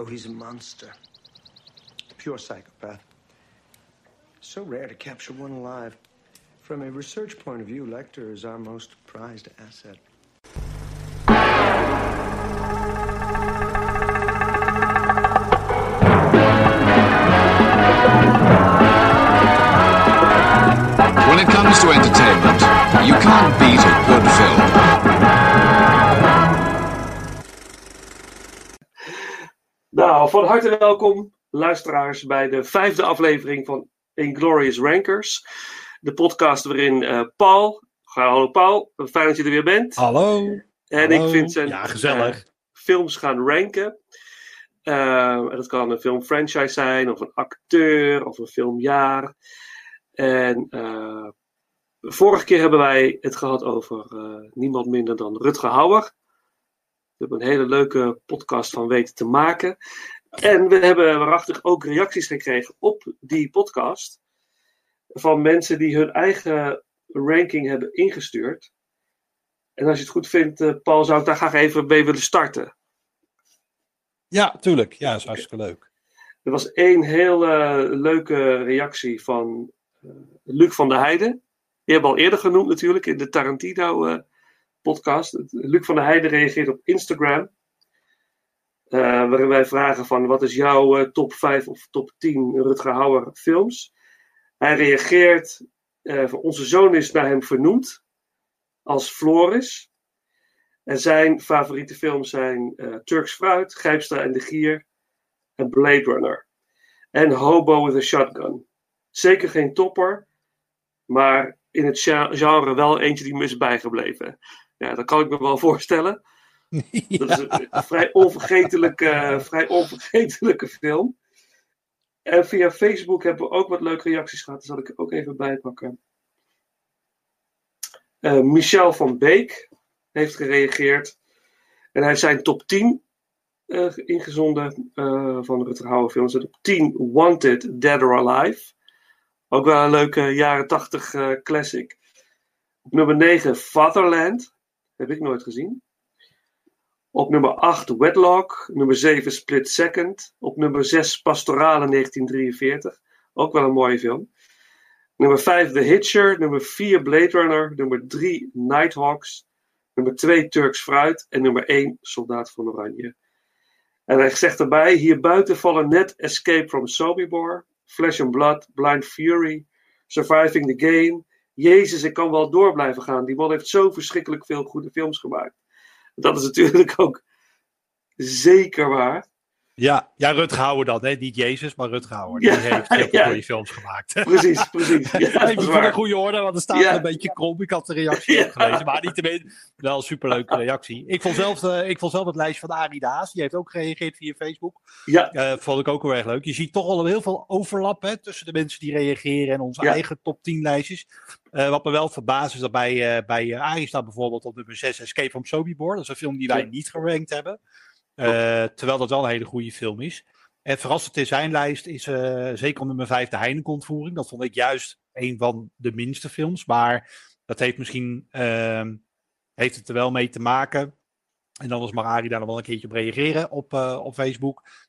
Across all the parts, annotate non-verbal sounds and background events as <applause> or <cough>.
Oh, he's a monster. Pure psychopath. So rare to capture one alive. From a research point of view, Lecter is our most prized asset. When it comes to entertainment, you can't beat a good van harte welkom, luisteraars, bij de vijfde aflevering van Inglorious Rankers. De podcast waarin eh, Paul, hallo Paul, fijn dat je er weer bent. Hallo. En Hallo. ik vind zijn Ja, gezellig. eh, films gaan ranken. Eh, en dat kan een filmfranchise zijn, of een acteur, of een filmjaar. En eh, vorige keer hebben wij het gehad over eh, niemand minder dan Rutger Hauer. We hebben een hele leuke podcast van weten te maken. En we hebben waarachtig ook reacties gekregen op die podcast. Van mensen die hun eigen ranking hebben ingestuurd. En als je het goed vindt, eh, Paul, zou ik daar graag even mee willen starten. Ja, tuurlijk. Ja, dat is hartstikke leuk. Er was één heel eh, leuke reactie van eh, Luc van der Heijden. Die hebben we al eerder genoemd natuurlijk in de Tarantino-podcast. Luc van der Heijden reageert op Instagram. Eh, waarin wij vragen van wat is jouw eh, top 5 of top 10 Rutger Hauer films. Hij reageert, eh, onze zoon is naar hem vernoemd als Floris. En zijn favoriete films zijn Turks Fruit, Grijpstra en de Gier en Blade Runner. En Hobo with a Shotgun. Zeker geen topper, maar in het gen- genre wel eentje die me is bijgebleven. Ja, dat kan ik me wel <laughs> voorstellen. <laughs> Dat is een, vrij, onvergetelijke, vrij onvergetelijke film. En via Facebook hebben we ook wat leuke reacties gehad. Die zal ik ook even bijpakken. Eh, Michel van Beek heeft gereageerd. En hij heeft zijn top 10 eh, ingezonden eh, van Rutger Hauer films. Op 10 Wanted, Dead or Alive. Ook wel een leuke jaren 80 eh, classic. Nummer 9 Fatherland. Heb ik nooit gezien. Op nummer 8 Wedlock. Nummer 7 Split Second. Op nummer 6 Pastorale 1943. Ook wel een mooie film. Nummer 5 The Hitcher. Nummer 4 Blade Runner. Nummer 3 Nighthawks. Nummer 2 Turks Fruit. En nummer 1 Soldaat van Oranje. En hij zegt erbij: hierbuiten vallen net Escape from Sobibor, Flesh and Blood, Blind Fury, Surviving the Game. Jezus, ik kan wel door blijven gaan. Die man heeft zo verschrikkelijk veel goede films gemaakt. Dat is natuurlijk ook zeker waar. Ja, ja Rutger Hauer dan, hè? niet Jezus, maar Rutger Hauer. Ja, Die heeft heel ja. goede films gemaakt. <laughs> Precies, precies. <laughs> Ja, Even voor de waar. goede orde, want er staat Ja. een beetje krom. Ik had de reactie ook gelezen, maar niettemin wel een superleuke reactie. Ik vond, zelf, ik vond zelf het lijstje van Arie Daas, die heeft ook gereageerd via Facebook. Ja, Eh, vond ik ook heel erg leuk. Je ziet toch al heel veel overlap hè, tussen de mensen die reageren en onze eigen top 10 lijstjes. Eh, wat me wel verbaast is dat bij, eh bij Arie staat bijvoorbeeld op nummer 6 Escape from Sobibor. Dat is een film die wij niet gerankt hebben. Eh, terwijl dat wel een hele goede film is. En verrassend in zijn lijst is eh, zeker nummer 5 de Heineken-ontvoering. Dat vond ik juist een van de minste films. Maar dat heeft misschien ehm, heeft het er wel mee te maken. En was mag Arie daar nog wel een keertje op reageren op, eh, op Facebook.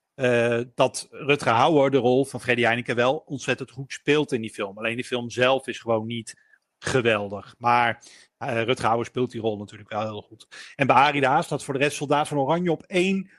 dat Rutger Hauer de rol van Freddy Heineken wel ontzettend goed speelt in die film. Alleen die film zelf is gewoon niet geweldig. Maar eh Rutger Hauer speelt die rol natuurlijk wel heel goed. En Daas staat voor de rest Soldaat van Oranje op 1.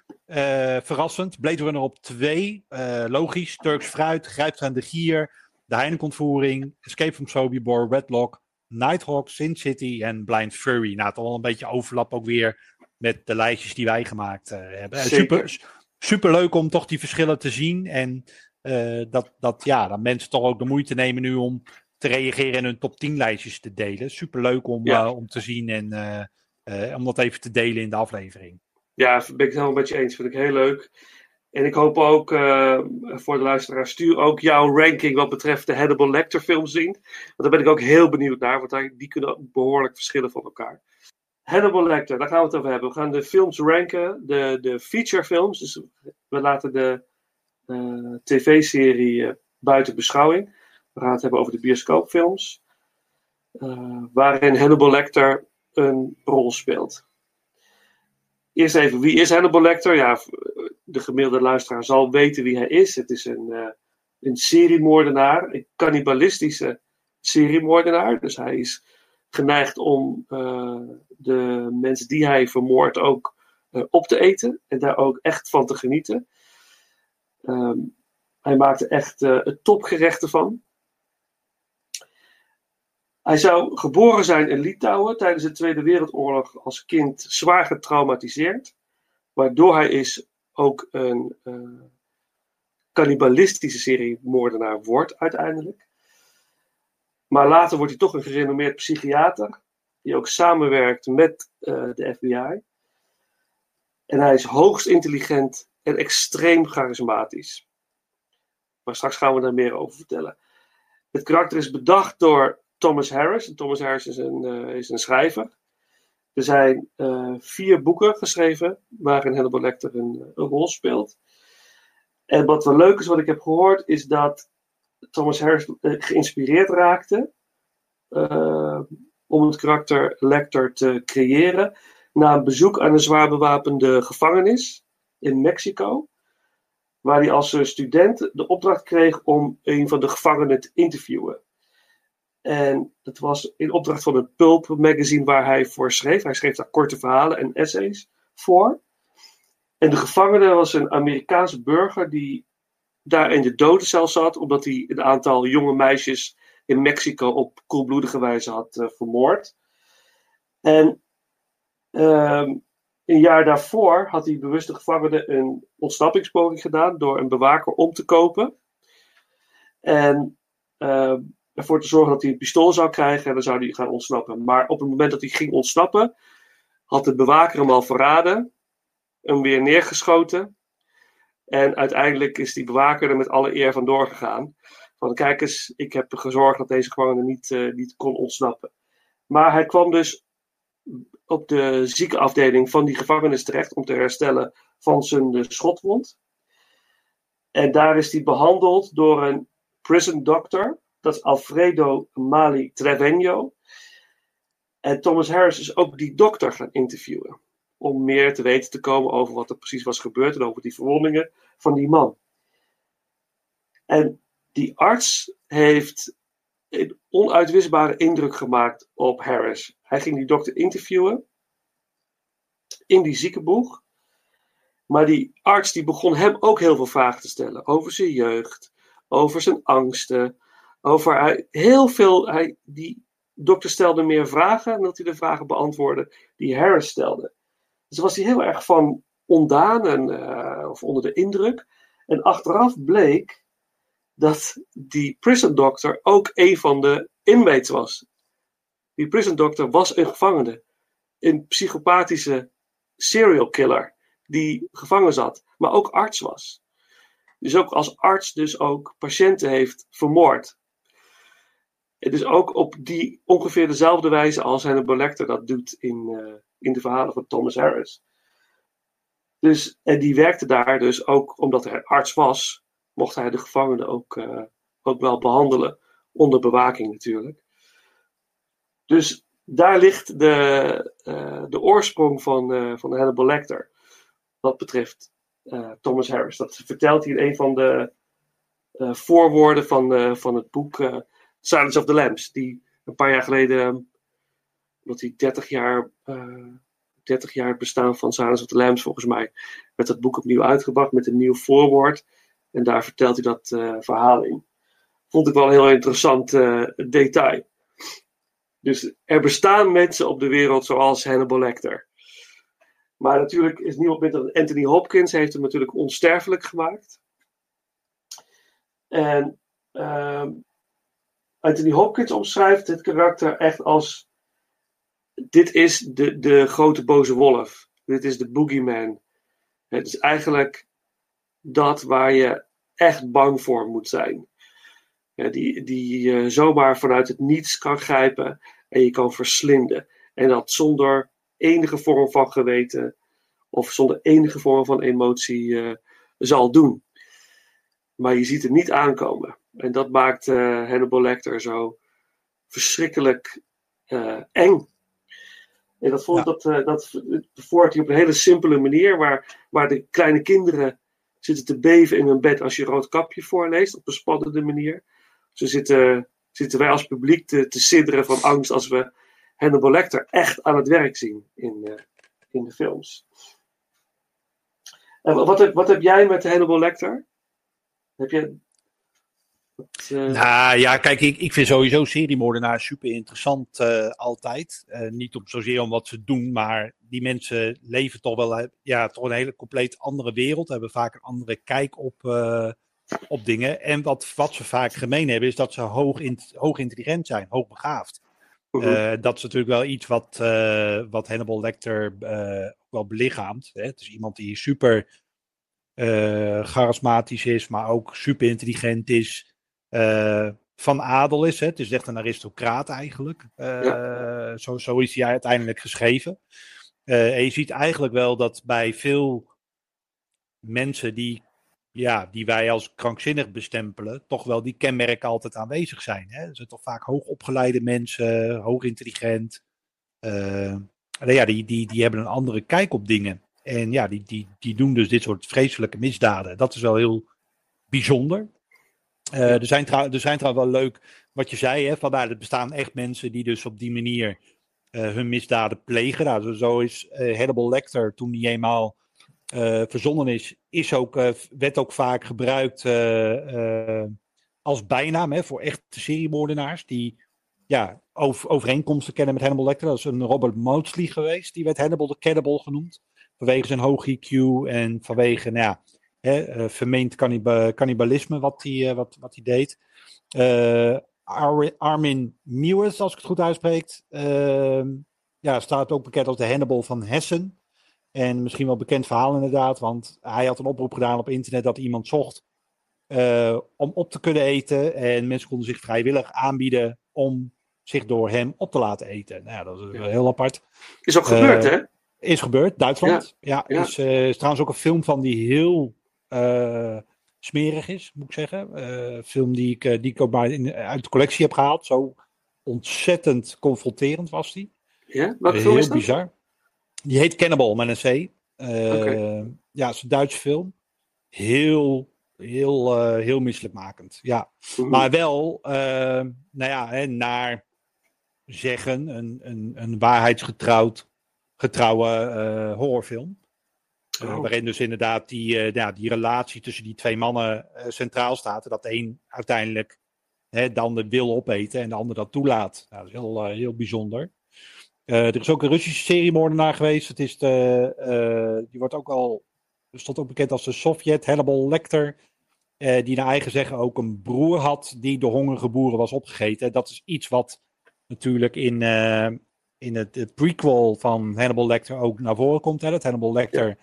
verrassend. Blade Runner op 2. logisch. Turks Fruit. Grijpt aan de Gier. De Heineken-ontvoering. Escape from Sobibor. Redlock. Nighthawk. Sin City. En Blind Fury. Nou, toch wel een beetje overlap ook weer met de lijstjes die wij gemaakt eh, hebben. Super, super leuk om toch die verschillen te zien. En eh, dat, dat, ja, dat mensen toch ook de moeite nemen nu om te reageren en hun top 10 lijstjes te delen. Super leuk om, Ja. eh, om te zien en eh, eh, om dat even te delen in de aflevering. ja, ben ik het helemaal met je eens. Vind ik heel leuk. En ik hoop ook voor de luisteraar, stuur ook jouw ranking wat betreft de Hannibal Lecter films in. Want daar ben ik ook heel benieuwd naar, want die kunnen behoorlijk verschillen van elkaar. Hannibal Lecter, daar gaan we het over hebben. We gaan de films ranken, de, de feature films. Dus we laten de tv-serie buiten beschouwing. Het hebben over de bioscoopfilms. eh, waarin Hannibal Lecter een rol speelt. eerst even, wie is Hannibal Lecter? Ja, de gemiddelde luisteraar zal weten wie hij is. Het is een, uh, een seriemoordenaar, een cannibalistische seriemoordenaar. Dus hij is geneigd om uh, de mensen die hij vermoordt ook op te eten en daar ook echt van te genieten. Um, hij maakte echt het topgerechten van. Hij zou geboren zijn in Litouwen tijdens de Tweede Wereldoorlog als kind zwaar getraumatiseerd, waardoor hij is ook een uh, cannibalistische serie moordenaar wordt uiteindelijk. Maar later wordt hij toch een gerenommeerd psychiater, die ook samenwerkt met uh, de FBI. En hij is hoogst intelligent en extreem charismatisch. Maar straks gaan we daar meer over vertellen. Het karakter is bedacht door Thomas Harris. En Thomas Harris is een, uh, is een schrijver. Er zijn uh, vier boeken geschreven waarin Hannibal Lecter een, een, rol speelt. En wat wel leuk is, wat ik heb gehoord, is dat Thomas Harris uh, geïnspireerd raakte om het karakter Lecter te creëren na een bezoek aan een zwaar bewapende gevangenis in Mexico, waar hij als student de opdracht kreeg om een van de gevangenen te interviewen. En dat was in opdracht van het Pulp magazine waar hij voor schreef. Hij schreef daar korte verhalen en essays voor. En de gevangene was een Amerikaanse burger die daar in de dodencel zat, omdat hij een aantal jonge meisjes in Mexico op koelbloedige wijze had uh, vermoord. En uh, een jaar daarvoor had die bewuste gevangene een ontsnappingspoging gedaan door een bewaker om te kopen. En uh, ervoor te zorgen dat hij een pistool zou krijgen en dan zou hij gaan ontsnappen. Maar op het moment dat hij ging ontsnappen, had de bewaker hem al verraden, hem weer neergeschoten. En uiteindelijk is die bewaker er met alle eer van doorgegaan. Van kijk eens, ik heb gezorgd dat deze gevangene niet, uh, niet kon ontsnappen. Maar hij kwam dus op de ziekenafdeling van die gevangenis terecht om te herstellen van zijn uh, schotwond. En daar is hij behandeld door een prison doctor. Dat is Alfredo Mali Treveno. En Thomas Harris is ook die dokter gaan interviewen. Om meer te weten te komen over wat er precies was gebeurd en over die verwondingen van die man. En die arts heeft een onuitwisbare indruk gemaakt op Harris. Hij ging die dokter interviewen in die ziekenboeg. Maar die arts die begon hem ook heel veel vragen te stellen over zijn jeugd, over zijn angsten, over hij, heel veel. Hij, die dokter stelde meer vragen dan dat hij de vragen beantwoordde die Harris stelde. Dus was hij heel erg van ondaan en, uh, of onder de indruk. En achteraf bleek dat die prison doctor ook een van de inmates was. Die prison doctor was een gevangene. Een psychopathische serial killer die gevangen zat, maar ook arts was. Dus ook als arts dus ook patiënten heeft vermoord. Het is ook op die ongeveer dezelfde wijze als Hannibal Lecter dat doet in, uh, in de verhalen van Thomas Harris. Dus, en die werkte daar dus ook omdat hij arts was, mocht hij de gevangenen ook, uh, ook wel behandelen. Onder bewaking natuurlijk. Dus daar ligt de, uh, de oorsprong van, van Hannibal Lecter. Wat betreft Thomas Harris. Dat vertelt hij in een van de voorwoorden van, van het boek Silence of the Lambs. Die een paar jaar geleden, omdat hij 30 jaar, uh, 30 jaar bestaan van Silence of the Lambs volgens mij, werd dat boek opnieuw uitgebracht met een nieuw voorwoord. En daar vertelt hij dat uh, verhaal in. Vond ik wel een heel interessant uh, detail. Dus er bestaan mensen op de wereld zoals Hannibal Lecter. Maar natuurlijk is niemand minder dan Anthony Hopkins heeft hem natuurlijk onsterfelijk gemaakt. En uh, Anthony Hopkins omschrijft het karakter echt als: dit is de, de grote boze wolf. Dit is de boogeyman. Het is eigenlijk dat waar je echt bang voor moet zijn. Ja, die die zomaar vanuit het niets kan grijpen en je kan verslinden. En dat zonder enige vorm van geweten of zonder enige vorm van emotie uh, zal doen. Maar je ziet het niet aankomen. En dat maakt uh, Hannibal Lecter zo verschrikkelijk uh, eng. En dat, vond, Ja. dat, eh, dat verwoordt hij op een hele simpele manier, waar, waar de kleine kinderen zitten te beven in hun bed als je Roodkapje voorleest, op een spannende manier. Zo zitten, zitten wij als publiek te, te sidderen van angst als we Hannibal Lecter echt aan het werk zien in, eh, in de films. En wat, heb, wat heb jij met Hannibal Lecter? Heb je... Wat, eh, Nou ja, kijk, ik, ik vind sowieso seriemoordenaars super interessant eh, altijd. Eh, niet om zozeer om wat ze doen, maar die mensen leven toch wel ja, toch een hele compleet andere wereld. Hebben vaak een andere kijk op, op dingen. En wat, wat ze vaak gemeen hebben, is dat ze hoog, in, hoog intelligent zijn, hoogbegaafd. mhm. Dat is natuurlijk wel iets wat, eh, wat Hannibal Lecter ook wel belichaamt. Hè? Het is iemand die super charismatisch is, maar ook super intelligent is. eh, van adel is. Hè? Het is echt een aristocraat eigenlijk. Eh, zo, zo is hij uiteindelijk geschreven. Eh, en je ziet eigenlijk wel dat bij veel mensen die, ja, die wij als krankzinnig bestempelen, toch wel die kenmerken altijd aanwezig zijn. Hè? Er zijn toch vaak hoogopgeleide mensen, hoog intelligent. eh, en ja, die, die, die hebben een andere kijk op dingen. En ja, die, die, die doen dus dit soort vreselijke misdaden. Dat is wel heel bijzonder. Eh, er, zijn trouw, er zijn trouwens wel leuk wat je zei, hè, van, nou, er bestaan echt mensen die dus op die manier eh, hun misdaden plegen. Nou, zo- zo is eh, Hannibal Lecter, toen die eenmaal verzonnen is, is ook, werd ook vaak gebruikt als bijnaam hè, voor echte seriemoordenaars die ja, over, overeenkomsten kennen met Hannibal Lecter. Dat is een Robert Maudsley geweest, die werd Hannibal the Cannibal genoemd. Vanwege zijn hoog IQ en vanwege nou ja, hè, eh, vermeend canniba- cannibalisme wat hij eh, wat, wat hij deed. Eh, Ar- Armin Mewes, als ik het goed uitspreek, ehm, ja, staat ook bekend als de Hannibal van Hessen. En misschien wel een bekend verhaal inderdaad, want hij had een oproep gedaan op internet dat iemand zocht om op te kunnen eten. En mensen konden zich vrijwillig aanbieden om zich door hem op te laten eten. Nou ja, dat is Ja. heel apart. Is ook gebeurd, hè? Is gebeurd, Duitsland. Ja, Ja. Is, eh, is trouwens ook een film van die heel eh, smerig is, moet ik zeggen. Eh, Een film die ik, die ik ook maar in, uit de collectie heb gehaald. Zo ontzettend confronterend was die. Ja? Film heel is dat? bizar. Die heet Cannibal met een C. Ja, het is een Duitse film. Heel, heel, heel misselijkmakend. Ja. Maar wel, nou ja, hè, naar zeggen, een, een, een waarheidsgetrouwd getrouwe eh, horrorfilm. Eh, Oh. waarin dus inderdaad die, eh, ja, die relatie tussen die twee mannen centraal staat. En dat de een uiteindelijk hè, de ander wil opeten en de ander dat toelaat. Nou, dat is heel, heel bijzonder. Er is ook een Russische seriemoordenaar geweest. Het is de, die wordt ook al, stond ook bekend als de Sovjet Hannibal Lecter. die naar eigen zeggen ook een broer had die door hongerige boeren was opgegeten. Dat is iets wat natuurlijk in, in het, het prequel van Hannibal Lecter ook naar voren komt. Hè? Dat Hannibal Lecter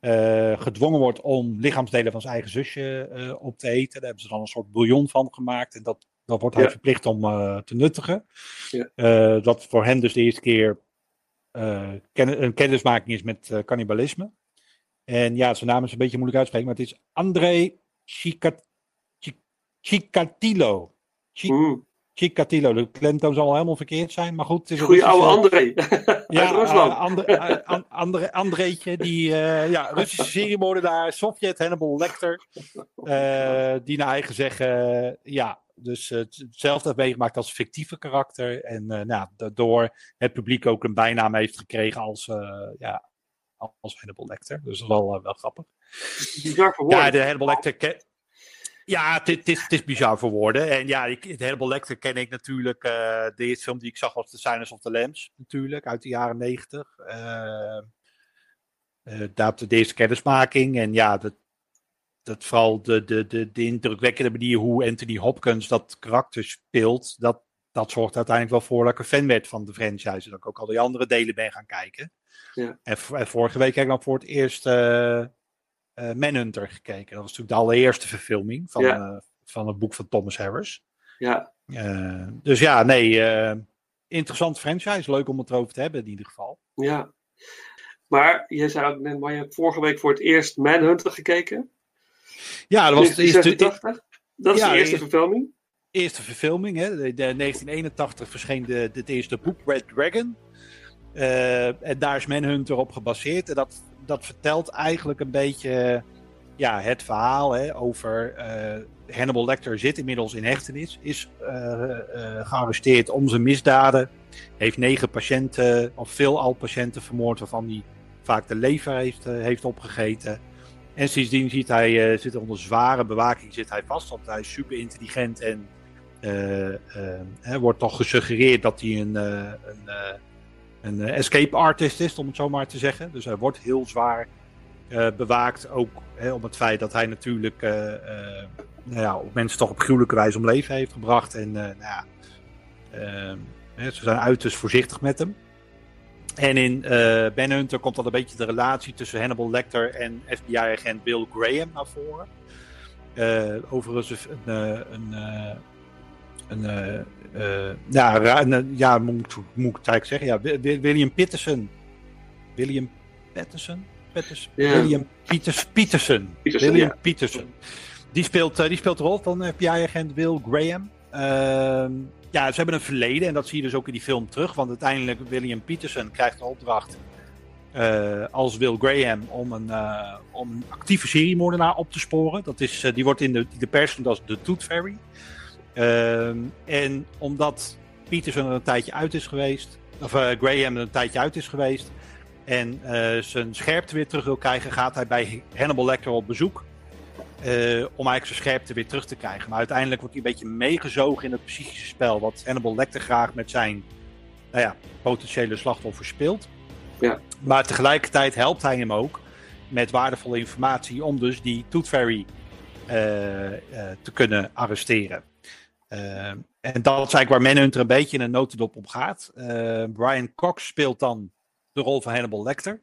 eh, gedwongen wordt om lichaamsdelen van zijn eigen zusje eh, op te eten. Daar hebben ze dan een soort bouillon van gemaakt. En dat, dat wordt hij verplicht om eh, te nuttigen. Ja. Dat voor hem dus de eerste keer ken- een kennismaking is met cannibalisme. En ja, zijn naam is een beetje moeilijk uitspreken, maar het is André Chicat- Chi- Chikatilo. Chi-. Chikatilo. De klemtoon zal helemaal verkeerd zijn, maar goed. Het is een Goeie oude André. ja, <laughs> Rusland. eh, Ander, eh, An- Andre, Andreetje, die eh, ja, Russische <laughs> seriemoordenaar, Sovjet, Hannibal Lecter, die naar eigen zeggen, ja, dus het- hetzelfde heeft meegemaakt als fictieve karakter en nou, daardoor het publiek ook een bijnaam heeft gekregen als, ja, als Hannibal Lecter. Dus dat is wel, wel grappig. Ja, de Hannibal Lecter. Ja, het, is- het, is, het bizar voor woorden. En ja, ik, de Hannibal Lecter ken ik natuurlijk. eh, de eerste film die ik zag was The Silence of the Lambs, natuurlijk, uit de jaren negentig. Eh, daar de eerste kennismaking. En ja, dat, dat vooral de, de, de, de indrukwekkende manier hoe Anthony Hopkins dat karakter speelt. Dat, dat zorgt uiteindelijk wel voor dat ik een fan werd van de franchise. En dat ik ook al die andere delen ben gaan kijken. Ja. En, en vorige week heb ik dan voor het eerst Manhunter gekeken. Dat was natuurlijk de allereerste verfilming van, Ja. eh, van het boek van Thomas Harris. Ja, Eh, dus ja, nee, eh, interessant franchise. Leuk om het erover te hebben in ieder geval. ja. Maar je zei ook net, maar je hebt vorige week voor het eerst Manhunter gekeken. Ja, dat was de eerste, 1986. Dat is Ja, de eerste verfilming. eerste verfilming. Hè. De, de 1981 verscheen de, dit eerste boek, Red Dragon. Eh, en daar is Manhunter op gebaseerd. En dat, dat vertelt eigenlijk een beetje ja, het verhaal hè, over uh, Hannibal Lecter zit inmiddels in hechtenis. Is gearresteerd om zijn misdaden. Heeft negen patiënten, of veel al patiënten vermoord, waarvan hij vaak de lever heeft, heeft opgegeten. En sindsdien zit hij, zit onder zware bewaking zit hij vast, hij is super intelligent en wordt toch gesuggereerd dat hij een, een, een escape artist is, om het zo maar te zeggen. Dus hij wordt heel zwaar bewaakt, ook om het feit dat hij natuurlijk nou ja, mensen toch op gruwelijke wijze om leven heeft gebracht. En nou ja, ze zijn uiterst voorzichtig met hem. En in Ben Hunter komt dan een beetje de relatie tussen Hannibal Lecter en FBI-agent Bill Graham naar voren. Uh, overigens een, een, uh, ja, een, ja, moet, moet ik eigenlijk zeggen, ja, William Peterson. William Peterson? Peterson? Yeah. William Peters, Peterson. Peterson William ja. Peterson. Die speelt, die speelt de rol van FBI-agent Bill Graham. Ehm, ja, ze hebben een verleden en dat zie je dus ook in die film terug. Want uiteindelijk William Peterson krijgt de opdracht uh, als Will Graham om een, uh, om een actieve seriemoordenaar op te sporen. Dat is, uh, die wordt in de, de pers als de Tooth Fairy. Ehm, en omdat Peterson er een tijdje uit is geweest, of Graham er een tijdje uit is geweest en zijn scherpte weer terug wil krijgen, gaat hij bij Hannibal Lecter op bezoek. Uh, om eigenlijk zijn scherpte weer terug te krijgen. Maar uiteindelijk wordt hij een beetje meegezogen in het psychische spel. Wat Hannibal Lecter graag met zijn nou ja, potentiële slachtoffer speelt. Ja. Maar tegelijkertijd helpt hij hem ook met waardevolle informatie om dus die Tooth Fairy uh, uh, te kunnen arresteren. En dat is eigenlijk waar Manhunter een beetje in een notendop om gaat. Brian Cox speelt dan de rol van Hannibal Lecter.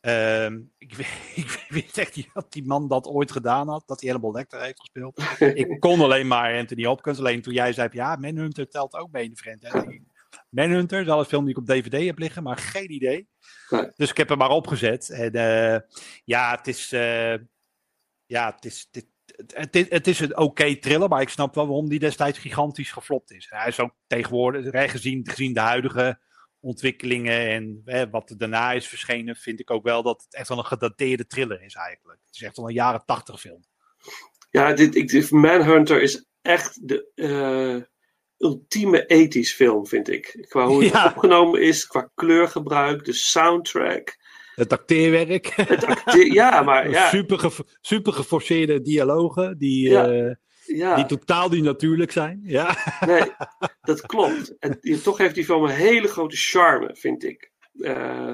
Uh, ik, <laughs> ik weet echt niet dat die man dat ooit gedaan had, dat hij helemaal Lecter heeft gespeeld. <laughs> ik kon alleen maar Anthony Hopkins. Alleen toen jij zei, ja, Manhunter telt ook mee in de vriend. Manhunter, dat is een film die ik op DVD heb liggen, maar geen idee. Nee. Dus ik heb hem maar opgezet. En uh, ja, het is, uh, ja, het is, het, het, het, het is een oké okay thriller, maar ik snap wel waarom die destijds gigantisch geflopt is. Hij is ook tegenwoordig, gezien, gezien de huidige ontwikkelingen en hè, wat er daarna is verschenen, vind ik ook wel dat het echt wel een gedateerde thriller is eigenlijk. Het is echt wel een jaren tachtig film. Ja, dit, ik, Manhunter is echt de uh, ultieme ethisch film, vind ik. Qua hoe het <laughs> ja. opgenomen is, qua kleurgebruik, de soundtrack. Het acteerwerk. Het acteer, ja, <laughs> maar ja. Super, ge, super geforceerde dialogen die... Ja. Uh, ja. Die totaal niet natuurlijk zijn. Ja. Nee, <laughs> dat klopt. En toch heeft die film een hele grote charme, vind ik. Uh,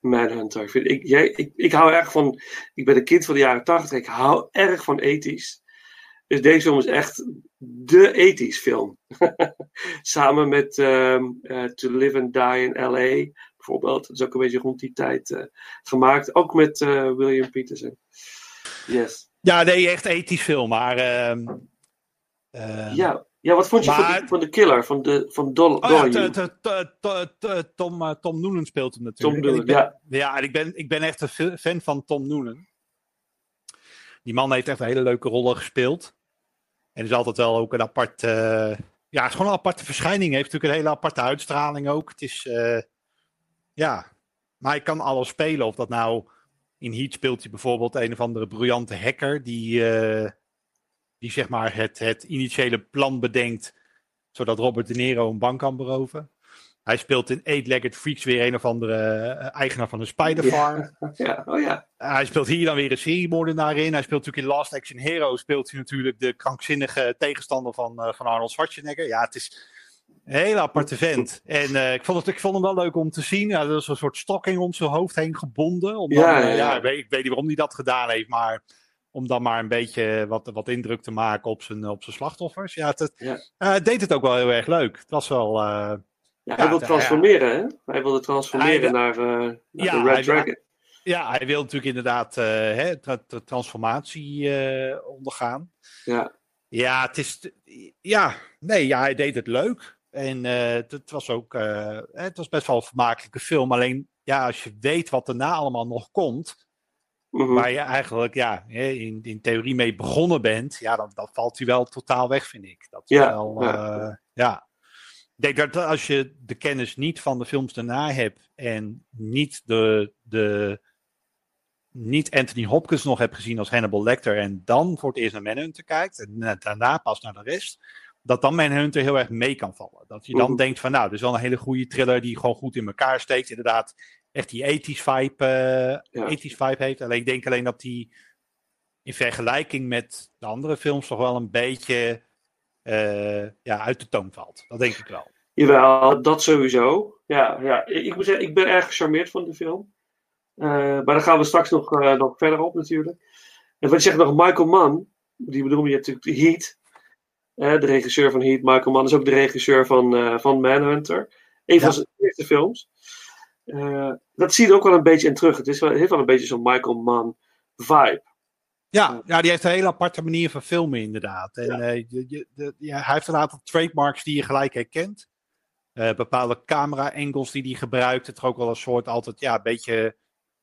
Manhunter. Vind ik, jij, ik, ik hou erg van. Ik ben een kind van de jaren tachtig. Ik hou erg van ethisch. Dus deze film is echt de ethisch film. <laughs> Samen met um, uh, To Live and Die in L.A. bijvoorbeeld. Dat is ook een beetje rond die tijd uh, gemaakt. Ook met uh, William Peterson. Yes. Ja, nee, echt ethisch film. Maar uh, uh, ja. ja, wat vond je maar, van, de, van de killer, van, de, van Dol oh, ja, Tom, uh, Tom Noonan speelt hem natuurlijk. Tom Noonan, ja. Ja, en ik ben, ik ben echt een fan van Tom Noonan. Die man heeft echt een hele leuke rollen gespeeld. En is altijd wel ook een apart... Uh, ja, het is gewoon een aparte verschijning. Heeft natuurlijk een hele aparte uitstraling ook. Het is... Uh, ja, maar hij kan alles spelen. Of dat nou... In Heat speelt hij bijvoorbeeld een of andere briljante hacker die... Uh, die zeg maar het, het initiële plan bedenkt, zodat Robert De Niro een bank kan beroven. Hij speelt in Eight-Legged Freaks weer een of andere uh, eigenaar van een Spider-Farm. Ja. <laughs> ja. oh ja. Hij speelt hier dan weer een seriemoordenaar in. Hij speelt natuurlijk in Last Action Hero, speelt hij natuurlijk de krankzinnige tegenstander van, uh, van Arnold Schwarzenegger. Ja, het is hele aparte vent. En ik, vond het, ik vond hem wel leuk om te zien. Ja, er is een soort stokking om zijn hoofd heen gebonden. Omdat, ja, ja, ja. ik, weet, ik weet niet waarom hij dat gedaan heeft, maar om dan maar een beetje wat, wat indruk te maken op zijn, op zijn slachtoffers. Ja, het. Uh, deed het ook wel heel erg leuk. Het was wel. Uh, ja, hij wil transformeren, hè? Hij wilde transformeren hij, naar, naar ja, de Red Dragon. Wil, ja, hij wil natuurlijk inderdaad hè, tra tra transformatie ondergaan. Ja. Ja, het is. Ja, nee, ja, hij deed het leuk. En het, het, was ook. het was best wel een vermakelijke film. Alleen, ja, als je weet wat erna allemaal nog komt Mhm. waar je eigenlijk ja, in, in theorie mee begonnen bent, ja, dan, dan valt hij wel totaal weg, vind ik. Dat is Ja, wel, ja. eh, ja. Ik denk dat als je de kennis niet van de films daarna hebt en niet, de, de, niet Anthony Hopkins nog hebt gezien als Hannibal Lecter en dan voor het eerst naar Manhunter kijkt en daarna pas naar de rest, dat dan Manhunter heel erg mee kan vallen. Dat je dan denkt van nou, dit is wel een hele goede thriller die gewoon goed in elkaar steekt. Inderdaad, echt die ethisch vibe, Ja. ethisch vibe heeft. Alleen ik denk alleen dat die in vergelijking met de andere films toch wel een beetje eh, ja, uit de toon valt. Dat denk ik wel. Jawel, dat sowieso. Ja, ja. Ik, moet zeggen, ik ben erg gecharmeerd van de film. Eh, maar daar gaan we straks nog, nog verder op natuurlijk. En wat je zegt nog, Michael Mann, die bedoel je natuurlijk Heat. Eh, de regisseur van Heat, Michael Mann, is ook de regisseur van, eh, van Manhunter. Een van zijn eerste films. Eh, dat zie je er ook wel een beetje in terug. Het is wel, heeft wel een beetje zo'n Michael Mann vibe. Ja, ja, die heeft een hele aparte manier van filmen, inderdaad. En Ja. eh, je, je- de- ja, hij heeft een aantal trademarks die je gelijk herkent. Eh, bepaalde camera-angles die hij gebruikt. Het is ook wel een soort altijd, ja, een beetje.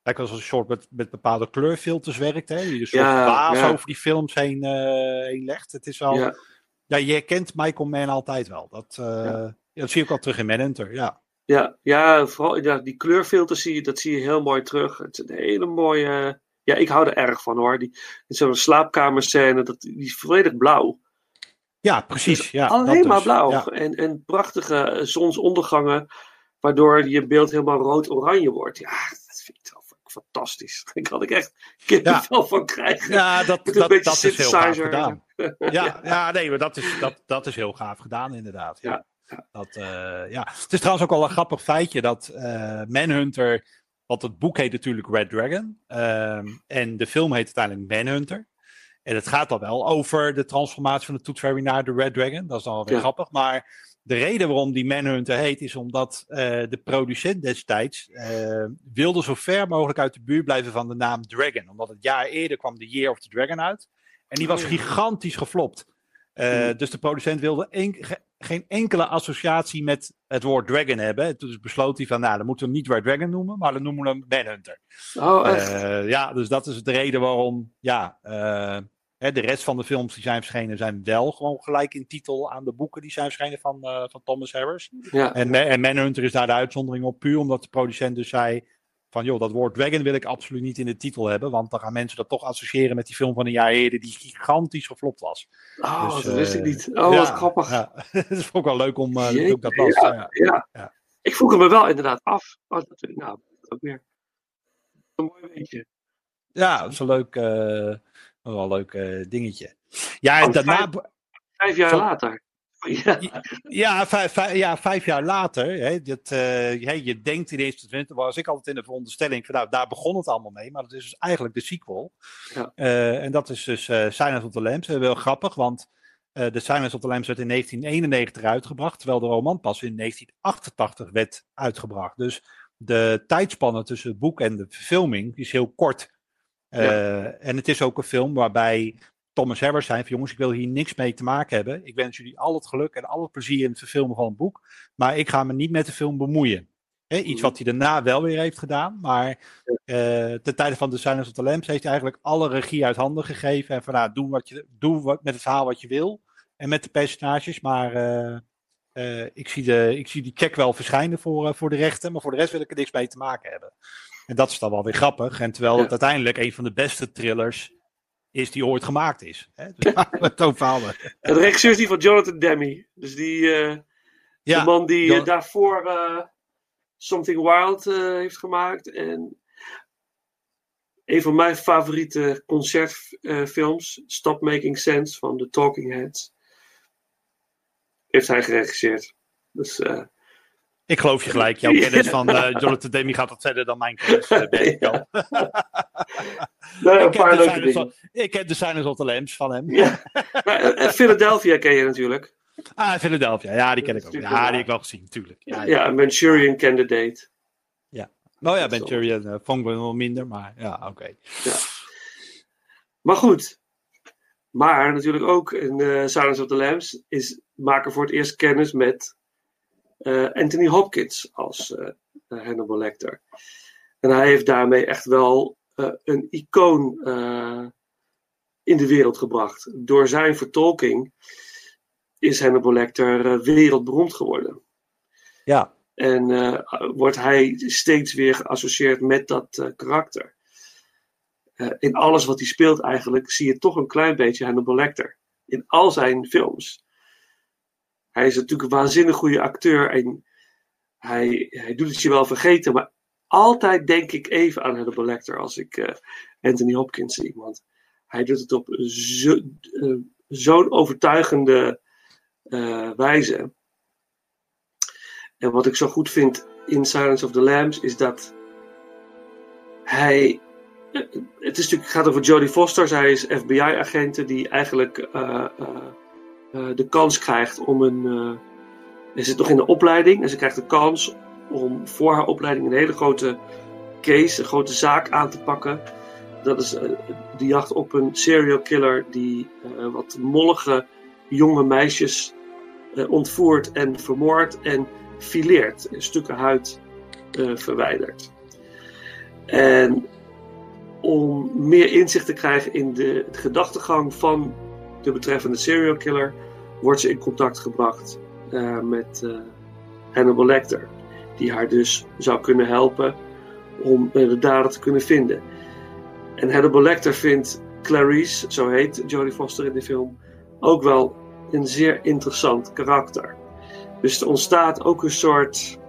Lijkt wel als een soort met, met bepaalde kleurfilters werkt. Hè? Die een soort Ja, ja. over die films heen, eh, heen legt. Het is wel. Ja. Ja, je herkent Michael Mann altijd wel. Dat, Ja. ja, dat zie ook al terug in Manhunter. Ja. ja, ja vooral inderdaad, die kleurfilters zie je, dat zie je heel mooi terug. Het is een hele mooie. Ja, ik hou er erg van hoor. Die, zo'n slaapkamerscène, dat, die is volledig blauw. ja, precies. Ja, dat Alleen maar dus. blauw. Ja. En, en prachtige zonsondergangen, waardoor je beeld helemaal rood-oranje wordt. Ja, <laughs> ik fantastisch. Daar kan ik echt kippenvel van krijgen. Ja, dat, dat, dat is heel gaaf gedaan. <laughs> Ja, ja, nee, maar dat is, dat, dat is heel gaaf gedaan, inderdaad. Ja. Ja, Dat, eh, ja. Het is trouwens ook wel een grappig feitje dat eh, Manhunter, want het boek heet natuurlijk Red Dragon, ehm, en de film heet uiteindelijk Manhunter. En het gaat dan wel over de transformatie van de Tooth Fairy naar de Red Dragon. Dat is dan wel weer grappig. Maar de reden waarom die Manhunter heet, is omdat eh, de producent destijds eh, wilde zo ver mogelijk uit de buurt blijven van de naam Dragon. Omdat het jaar eerder kwam de Year of the Dragon uit. En die was Oh gigantisch geflopt. Eh, Hmm. Dus de producent wilde en- ge- geen enkele associatie met het woord Dragon hebben. En toen besloot hij van, nou, dan moeten we hem niet Red Dragon noemen, maar dan noemen we hem Manhunter. Oh, echt? Ja, dus dat is de reden waarom, ja, hè, de rest van de films die zijn verschenen zijn wel gewoon gelijk in titel aan de boeken die zijn verschenen van, eh, van Thomas Harris. ja. En, en Manhunter is daar de uitzondering op, puur omdat de producent dus zei van, joh, dat woord Dragon wil ik absoluut niet in de titel hebben, want dan gaan mensen dat toch associëren met die film van een jaar eerder die gigantisch geflopt was. Oh, Dus, dat wist ik eh, niet. Oh, ja, wat grappig. Ja, <laughs> het is ook wel leuk om uh, Jeetje, ook dat las. ja, Ja. Ik vroeg me wel inderdaad af. Oh, dat nou ook weer. Een mooi weetje. Ja, dat is een leuk, eh, wel een leuk eh, dingetje. Ja, en Oh, daarna, Vijf jaar Zo- later. <laughs> Ja. ja, vijf, vijf- ja, vijf jaar later, hè, dat, eh, je denkt in eerste instantie, was ik altijd in de veronderstelling van nou, daar begon het allemaal mee, maar dat is dus eigenlijk de sequel. Ja. Eh, en dat is dus eh Silence of the Lambs. Uh, wel grappig, want de Silence of the Lambs werd in 1991 uitgebracht, terwijl de roman pas in 1988 werd uitgebracht. Dus de tijdspanne tussen het boek en de verfilming is heel kort. Eh, En het is ook een film waarbij Thomas Harris zei van jongens, ik wil hier niks mee te maken hebben. Ik wens jullie al het geluk en al het plezier in het verfilmen van een boek. Maar ik ga me niet met de film bemoeien. Iets wat hij daarna wel weer heeft gedaan. Maar eh ten tijde van The Silence of the Lambs heeft hij eigenlijk alle regie uit handen gegeven. En van nou, doe, wat je, doe wat, met het verhaal wat je wil. En met de personages. Maar eh, ik, zie de, ik zie die check wel verschijnen voor, voor de rechten. Maar voor de rest wil ik er niks mee te maken hebben. En dat is dan wel weer grappig. En terwijl het uiteindelijk een van de beste thrillers is die ooit gemaakt is. Hè? Dus het over regisseur is die van Jonathan Demme. Dus die, eh, Ja, de man die eh, daarvoor eh, Something Wild heeft gemaakt. En een van mijn favoriete concertfilms, Stop Making Sense van The Talking Heads, heeft hij geregisseerd. Dus ik geloof je gelijk. Jouw <laughs> kennis van eh, Jonathan Demme gaat wat verder dan mijn kennis. eh, ben ik nou, een Ik ken paar de leuke dingen. of- Ik ken de Silence of the Lambs van hem. Ja. <laughs> Maar, eh, Philadelphia ken je natuurlijk. Ah, Philadelphia. Ja, die ken ik ook. Ja, die heb ik wel gezien, natuurlijk. Ja, Ja, ja. een Manchurian Candidate. Nou ja, Dat is Manchurian uh, vond ik wel minder, maar ja, oké. Maar goed. Maar natuurlijk ook in eh Silence of the Lambs is maken voor het eerst kennis met Anthony Hopkins als eh, eh, Hannibal Lecter. En hij heeft daarmee echt wel eh, een icoon eh, in de wereld gebracht. Door zijn vertolking is Hannibal Lecter eh, wereldberoemd geworden. Ja. En uh, wordt hij steeds weer geassocieerd met dat uh, karakter. Uh, in alles wat hij speelt eigenlijk zie je toch een klein beetje Hannibal Lecter. In al zijn films. Hij is natuurlijk een waanzinnig goede acteur en hij, hij doet het je wel vergeten, maar altijd denk ik even aan Hannibal Lecter als ik Anthony Hopkins zie. Want hij doet het op zo'n zo overtuigende wijze. En wat ik zo goed vind in Silence of the Lambs is dat hij. Het, is natuurlijk, gaat over Jodie Foster. Zij is FBI-agente die eigenlijk de kans krijgt om een. Ze zit nog in de opleiding en ze krijgt de kans om voor haar opleiding een hele grote case, een grote zaak aan te pakken. Dat is de jacht op een serial killer die wat mollige jonge meisjes ontvoert en vermoordt. En fileert, stukken huid verwijdert. En om meer inzicht te krijgen in de, de gedachtegang van de betreffende serial killer, wordt ze in contact gebracht uh, met uh, Hannibal Lecter, die haar dus zou kunnen helpen om de dader te kunnen vinden. En Hannibal Lecter vindt Clarice, zo heet Jodie Foster in de film, ook wel een zeer interessant karakter. Dus er ontstaat ook een soort,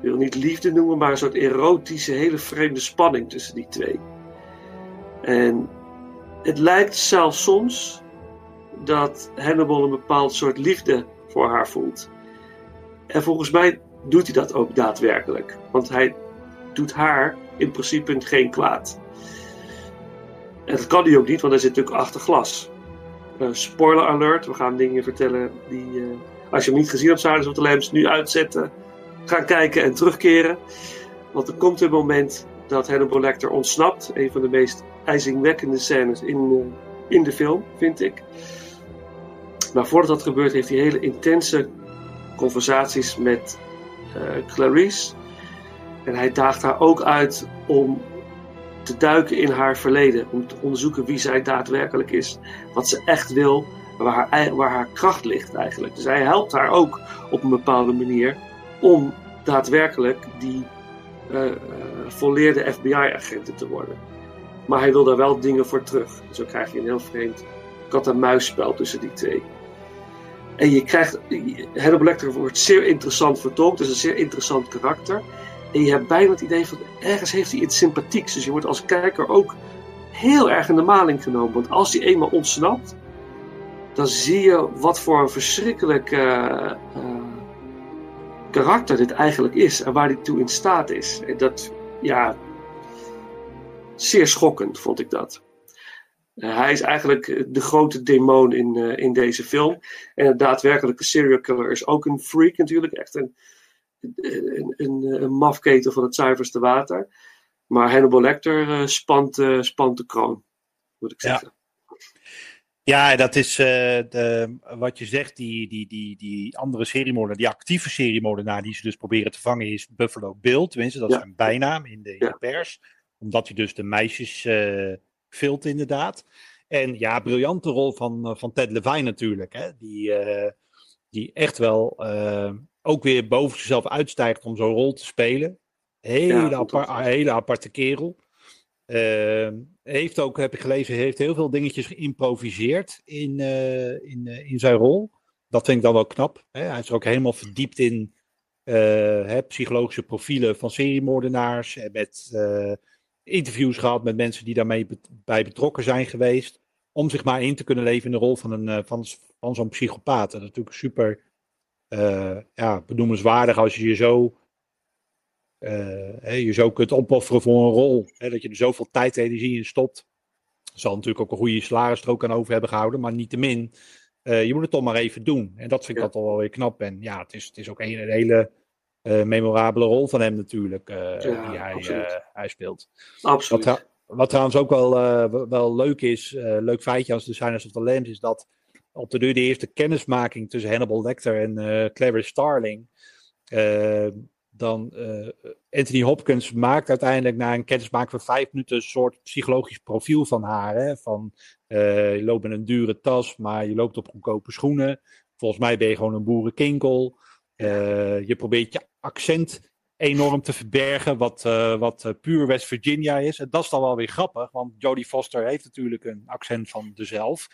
ik wil niet liefde noemen, maar een soort erotische, hele vreemde spanning tussen die twee. En het lijkt zelfs soms dat Hannibal een bepaald soort liefde voor haar voelt. En volgens mij doet hij dat ook daadwerkelijk. Want hij doet haar in principe geen kwaad. En dat kan hij ook niet, want hij zit natuurlijk achter glas. Uh, spoiler alert, we gaan dingen vertellen die, uh, als je hem niet gezien hebt, Silence of the Lambs, nu uitzetten, gaan kijken en terugkeren. Want er komt een moment dat Hannibal Lecter ontsnapt. Een van de meest ijzingwekkende scènes in, uh, in de film, vind ik. Maar voordat dat gebeurt, heeft hij hele intense conversaties met Clarice. En hij daagt haar ook uit om te duiken in haar verleden. Om te onderzoeken wie zij daadwerkelijk is. Wat ze echt wil. Waar haar, waar haar kracht ligt eigenlijk. Dus hij helpt haar ook op een bepaalde manier. Om daadwerkelijk die uh, volleerde FBI-agenten te worden. Maar hij wil daar wel dingen voor terug. Zo krijg je een heel vreemd kat-en-muisspel tussen die twee. En je krijgt. Hannibal Lecter wordt zeer interessant vertolkt. Is een zeer interessant karakter. En je hebt bijna het idee van ergens heeft hij iets sympathieks. Dus je wordt als kijker ook heel erg in de maling genomen. Want als hij eenmaal ontsnapt, dan zie je wat voor een verschrikkelijk uh, uh, karakter dit eigenlijk is. En waar hij toe in staat is. En dat, ja, zeer schokkend vond ik dat. Uh, hij is eigenlijk de grote demon in, in deze film. En een daadwerkelijke serial killer is ook een freak natuurlijk. Echt een, een, een, een mafketen van het zuiverste water. Maar Hannibal Lecter uh, spant, spant de kroon, moet ik zeggen. Ja, ja dat is de, wat je zegt, die, die, die, die andere seriemoordenaar, die actieve seriemoordenaar die ze dus proberen te vangen is Buffalo Bill. Tenminste, dat ja. is een bijnaam in de, in de, pers. Omdat hij dus de meisjes vilt inderdaad. En ja, briljante rol van, van Ted Levine natuurlijk. Hè? Die, die echt wel ook weer boven zichzelf uitstijgt om zo'n rol te spelen. Hele, ja, apart, hele aparte kerel. Uh, heeft ook, heb ik gelezen, heeft heel veel dingetjes geïmproviseerd in, uh, in, uh, in zijn rol. Dat vind ik dan wel knap. Hè? Hij is er ook helemaal verdiept in hè, psychologische profielen van seriemoordenaars. En met interviews gehad met mensen die daarmee be bij betrokken zijn geweest. Om zich maar in te kunnen leven in de rol van, een, van, van zo'n psychopaat. Dat is natuurlijk super uh, ja, benoemenswaardig als je je zo, uh, je zo kunt opofferen voor een rol. Hè, dat je er zoveel tijd en energie in stopt. Zal natuurlijk ook een goede salarisstrook aan over hebben gehouden, maar niettemin, uh, je moet het toch maar even doen. En dat vind ik ja. dat wel weer knap. En ja, het is, het is ook een, een hele memorabele rol van hem natuurlijk, ja, die hij, hij speelt. Absoluut. Wat, wat trouwens ook wel, wel leuk is, leuk feitje als de Silence of the Lambs, is dat op de deur de eerste kennismaking tussen Hannibal Lecter en uh, Clarice Starling. Uh, dan uh, Anthony Hopkins maakt uiteindelijk na een kennismaking van vijf minuten een soort psychologisch profiel van haar. Hè? Van je loopt met een dure tas, maar je loopt op goedkope schoenen. Volgens mij ben je gewoon een boerenkinkel. Eh, je probeert je accent enorm te verbergen, wat, eh, wat eh, puur West Virginia is. En dat is dan wel weer grappig, want Jodie Foster heeft natuurlijk een accent van dezelf.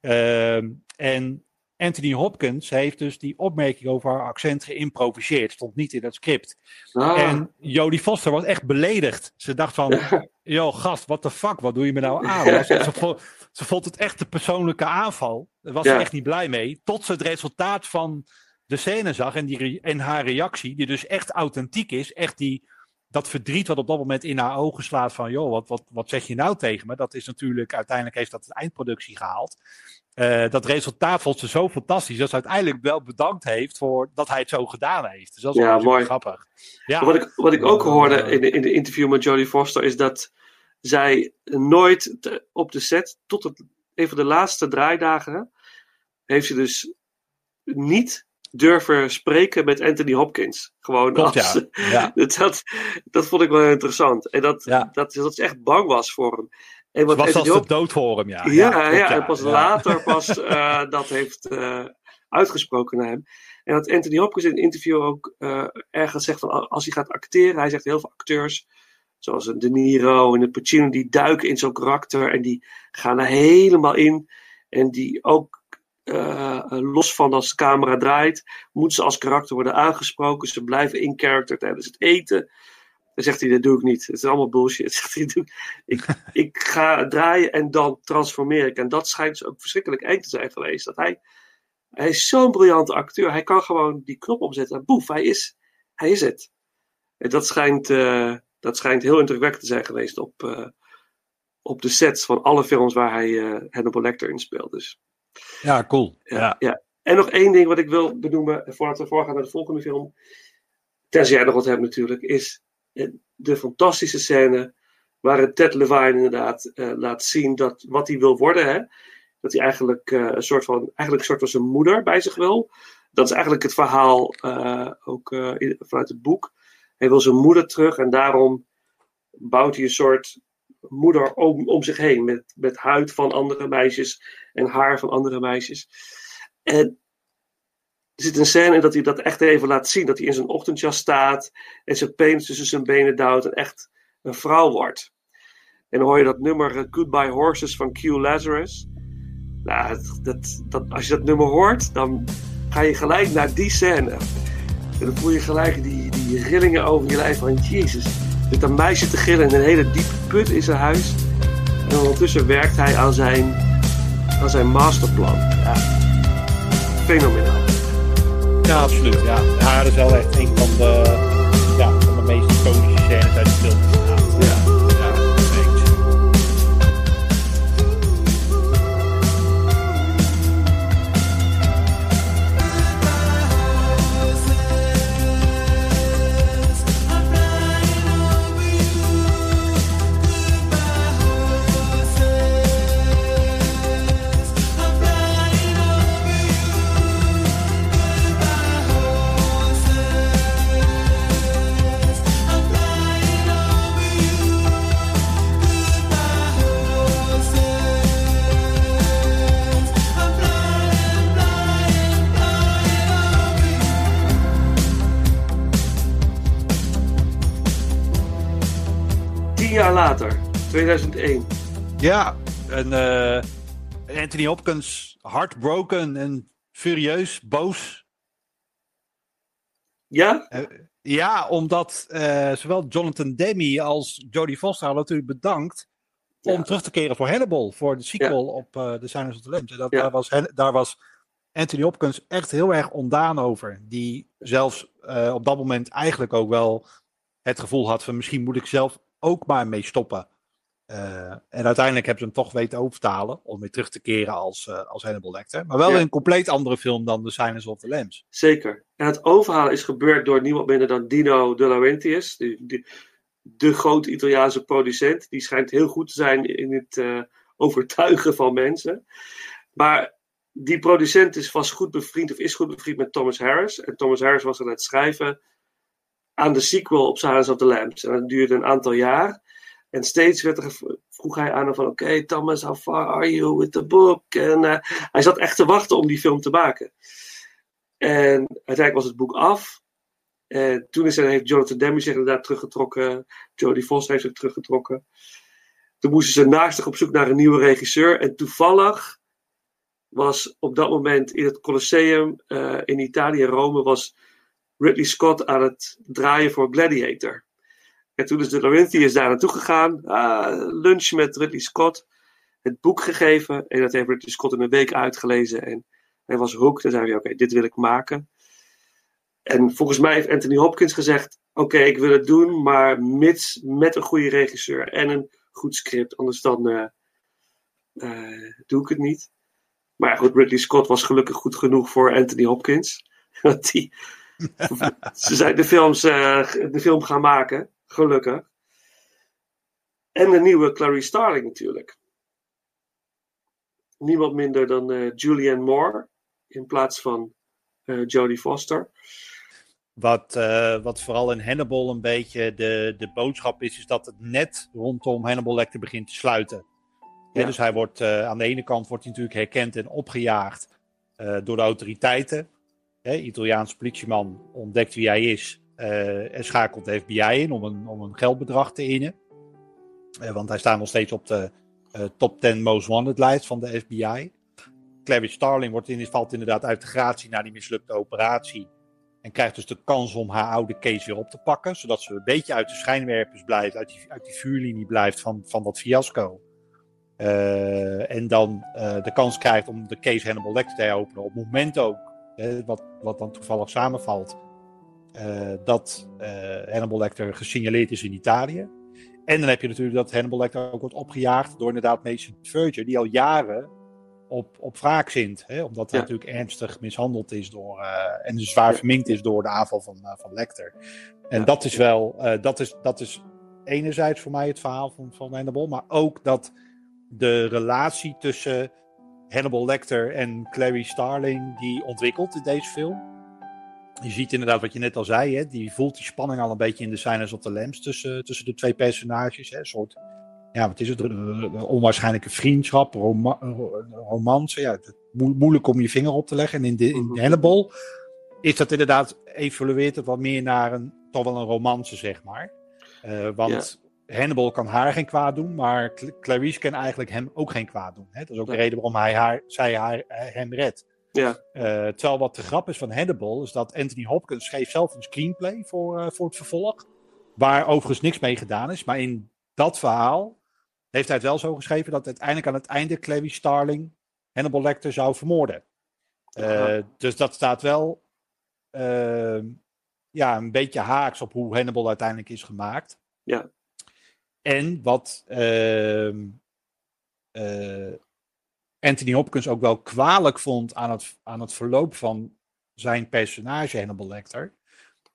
Ehm, en Anthony Hopkins heeft dus die opmerking over haar accent geïmproviseerd. Stond niet in het script. Ah, En Jodie Foster was echt beledigd. Ze dacht van, yo <laughs> gast, what the fuck, wat doe je me nou aan? Ja. Ze, vond, ze vond het echt een persoonlijke aanval. Daar was Ja. ze echt niet blij mee. Tot ze het resultaat van de scène zag en, die, re- en haar reactie, die dus echt authentiek is. Echt die, dat verdriet wat op dat moment in haar ogen slaat van, joh, wat, wat, wat zeg je nou tegen me? Dat is natuurlijk, uiteindelijk heeft dat de eindproductie gehaald. Eh, dat resultaat vond ze zo fantastisch dat ze uiteindelijk wel bedankt heeft voor dat hij het zo gedaan heeft. Dus dat is Ja, mooi. grappig. Ja, Wat ik, wat ik ook hoorde in de, in de interview met Jodie Foster is dat zij nooit te- op de set, tot het, een van de laatste draaidagen, heeft ze dus niet durven spreken met Anthony Hopkins. Gewoon klopt als, ja. ja. <laughs> dat, dat, vond ik wel interessant. En dat, Ja. dat, dat ze echt bang was voor hem. En wat was Anthony Hop- de dood voor hem, ja. ja, en pas later <laughs> pas eh, dat heeft eh, uitgesproken naar hem. En dat Anthony Hopkins in een interview ook eh, ergens zegt van als hij gaat acteren, hij zegt heel veel acteurs, zoals een De Niro en een Pacino, die duiken in zo'n karakter en die gaan er helemaal in. En die ook eh, los van als de camera draait, moeten ze als karakter worden aangesproken. Ze blijven in character tijdens het eten. Dan zegt hij, dat doe ik niet. Het is allemaal bullshit. <laughs> Zegt hij, doe- ik, <laughs> ik ga draaien en dan transformeer ik. En dat schijnt dus ook verschrikkelijk eng te zijn geweest. Dat hij, hij is zo'n briljante acteur. Hij kan gewoon die knop omzetten. En boef, hij is, hij is het. En dat schijnt, eh, dat schijnt heel indrukwekkend te zijn geweest op, eh, op de sets van alle films waar hij eh Hannibal Lecter in speelt. Dus, Ja, cool. ja, Ja. En nog één ding wat ik wil benoemen, voordat we voorgaan naar de volgende film. Tenzij jij nog wat hebt natuurlijk, is eh, de fantastische scène waarin Ted Levine inderdaad eh, laat zien dat wat hij wil worden. Hè? Dat hij eigenlijk, eh, een soort van, eigenlijk soort van zijn moeder bij zich wil. Dat is eigenlijk het verhaal eh, ook eh, vanuit het boek. Hij wil zijn moeder terug en daarom bouwt hij een soort moeder om, om zich heen. Met, met huid van andere meisjes en haar van andere meisjes. En er zit een scène in dat hij dat echt even laat zien. Dat hij in zijn ochtendjas staat en zijn penis tussen zijn benen duwt en echt een vrouw wordt. En dan hoor je dat nummer eh, Goodbye Horses van Q Lazarus. Nou, dat, dat, als je dat nummer hoort, dan ga je gelijk naar die scène. En dan voel je gelijk die, die rillingen over je lijf van Jezus. Zit een meisje te gillen in een hele diepe put in zijn huis. En ondertussen werkt hij aan zijn, aan zijn masterplan. Ja, fenomenaal. Ja, absoluut. Ja. is wel echt een van de, ja, van de meest iconische scènes uit de film. 2001. Ja, en eh, Anthony Hopkins, heartbroken en furieus, boos. Ja? Ja, omdat eh, zowel Jonathan Demme als Jodie Foster hadden natuurlijk bedankt om Ja. terug te keren voor Hannibal, voor de sequel op eh The Silence of the Lambs. En dat, Ja. daar, was, daar was Anthony Hopkins echt heel erg ondaan over. Die zelfs eh, op dat moment eigenlijk ook wel het gevoel had van misschien moet ik zelf ook maar mee stoppen. Eh, en uiteindelijk hebben ze hem toch weten overtalen om weer terug te keren als, eh, als Hannibal Lecter. Maar wel Ja. in een compleet andere film dan The Silence of the Lambs. Zeker. En het overhalen is gebeurd door niemand minder dan Dino De Laurentiis, de, grote Italiaanse producent. Die schijnt heel goed te zijn in het eh, overtuigen van mensen. Maar die producent is, was goed bevriend of is goed bevriend met Thomas Harris. En Thomas Harris was aan het schrijven aan de sequel op Silence of the Lambs. En dat duurde een aantal jaar. En steeds werd er vroeg hij aan hem van... Oké, Thomas, how far are you with the book? En eh, hij zat echt te wachten om die film te maken. En uiteindelijk was het boek af. En toen is heeft Jonathan Demme zich inderdaad teruggetrokken. Jodie Foster heeft zich teruggetrokken. Toen moesten ze naastig op zoek naar een nieuwe regisseur. En toevallig was op dat moment in het Colosseum uh, in Italië, Rome, was Ridley Scott aan het draaien voor Gladiator. En toen is de Laurentius daar naartoe gegaan, uh, lunch met Ridley Scott, het boek gegeven. En dat heeft Ridley Scott in een week uitgelezen. En hij was hooked en zei hij, oké, dit wil ik maken. En volgens mij heeft Anthony Hopkins gezegd, oké, ik wil het doen, maar mits met een goede regisseur en een goed script, anders dan uh, doe ik het niet. Maar goed, Ridley Scott was gelukkig goed genoeg voor Anthony Hopkins. <laughs> die, <laughs> ze zijn de, films, uh, de film gaan maken, gelukkig. En de nieuwe Clarice Starling natuurlijk. Niemand minder dan uh, Julianne Moore in plaats van uh, Jodie Foster. Wat, uh, wat vooral in Hannibal een beetje de, de boodschap is, is dat het net rondom Hannibal Lecter begint te sluiten. Ja. dus hij wordt aan de ene kant wordt hij natuurlijk herkend en opgejaagd door de autoriteiten. Hè, Italiaans politieman ontdekt wie hij is en schakelt de FBI in om een, om een geldbedrag te innen. want hij staat nog steeds op de top 10 most wanted lijst van de FBI. Clarice Starling wordt in, valt inderdaad uit de gratie na die mislukte operatie. En krijgt dus de kans om haar oude case weer op te pakken. Zodat ze een beetje uit de schijnwerpers blijft, uit die, uit die vuurlinie blijft van, van dat fiasco. En dan de kans krijgt om de case Hannibal Lecter te heropenen. Op het moment ook, hè, wat, wat dan toevallig samenvalt, dat Hannibal Lecter gesignaleerd is in Italië. En dan heb je natuurlijk dat Hannibal Lecter ook wordt opgejaagd door inderdaad Mason Verger, die al jaren op, op wraak zint. Hè? Omdat hij ja. natuurlijk ernstig mishandeld is door, uh, en zwaar ja. verminkt is door de aanval van, uh, van Lecter. En ja. dat is wel, uh, dat, is, dat is enerzijds voor mij het verhaal van, van Hannibal, maar ook dat de relatie tussen Hannibal Lecter en Clary Starling die ontwikkelt in deze film. Je ziet inderdaad wat je net al zei, hè? die voelt die spanning al een beetje in de Silence of the Lambs tussen, tussen de twee personages. Hè? Een soort ja, wat is het? Een onwaarschijnlijke vriendschap, roma romance. Ja, mo moeilijk om je vinger op te leggen. En in, de, in Hannibal is dat inderdaad, evolueert het wat meer naar een, toch wel een romance, zeg maar. Uh, want ja. Hannibal kan haar geen kwaad doen, maar Clarice kan eigenlijk hem ook geen kwaad doen. Hè? Dat is ook ja. de reden waarom hij haar, zij haar, hem redt. Ja. Uh, terwijl wat de grap is van Hannibal, is dat Anthony Hopkins schreef zelf een screenplay voor, uh, voor het vervolg. Waar overigens niks mee gedaan is. Maar in dat verhaal heeft hij het wel zo geschreven dat uiteindelijk aan het einde Clary Starling Hannibal Lecter zou vermoorden. Uh, dus dat staat wel ja, een beetje haaks op hoe Hannibal uiteindelijk is gemaakt. Ja. En wat uh, Anthony Hopkins ook wel kwalijk vond aan het, aan het verloop van zijn personage Hannibal Lecter,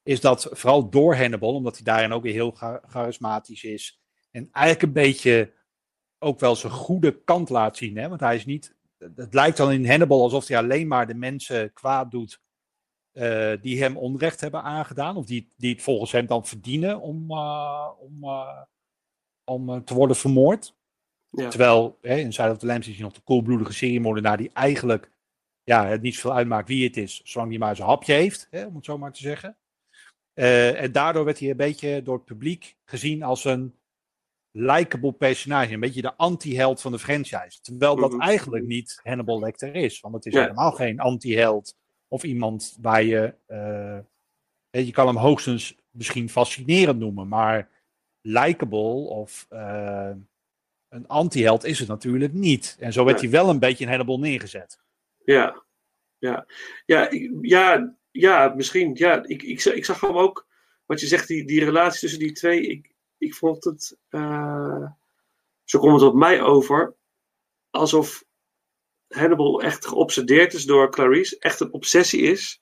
is dat vooral door Hannibal, omdat hij daarin ook weer heel charismatisch is en eigenlijk een beetje ook wel zijn goede kant laat zien. Hè? Want hij is niet. Het lijkt dan in Hannibal alsof hij alleen maar de mensen kwaad doet. Uh, die hem onrecht hebben aangedaan. Of die, die het volgens hem dan verdienen om, uh, om, uh, om te worden vermoord. Ja. Terwijl hè, in Zuid of the Lambs is hij nog de koelbloedige seriemoordenaar. Die eigenlijk ja, het niet zoveel uitmaakt wie het is. Zolang hij maar zijn hapje heeft. Hè, om het zo maar te zeggen. en daardoor werd hij een beetje door het publiek gezien als een likable personage. Een beetje de anti-held van de franchise. Terwijl dat mm -hmm. eigenlijk niet Hannibal Lecter is. Want het is ja. helemaal geen anti-held. Of iemand waar je... Uh, je kan hem hoogstens misschien fascinerend noemen. Maar likable of uh, een anti-held is het natuurlijk niet. En zo werd ja. hij wel een beetje in Hannibal neergezet. Ja, ja, ja, ja, ja misschien. Ja, ik, ik, ik zag hem ook... Wat je zegt, die, die relatie tussen die twee... Ik, ik vond het, uh, zo komt het op mij over, alsof Hannibal echt geobsedeerd is door Clarice, echt een obsessie is.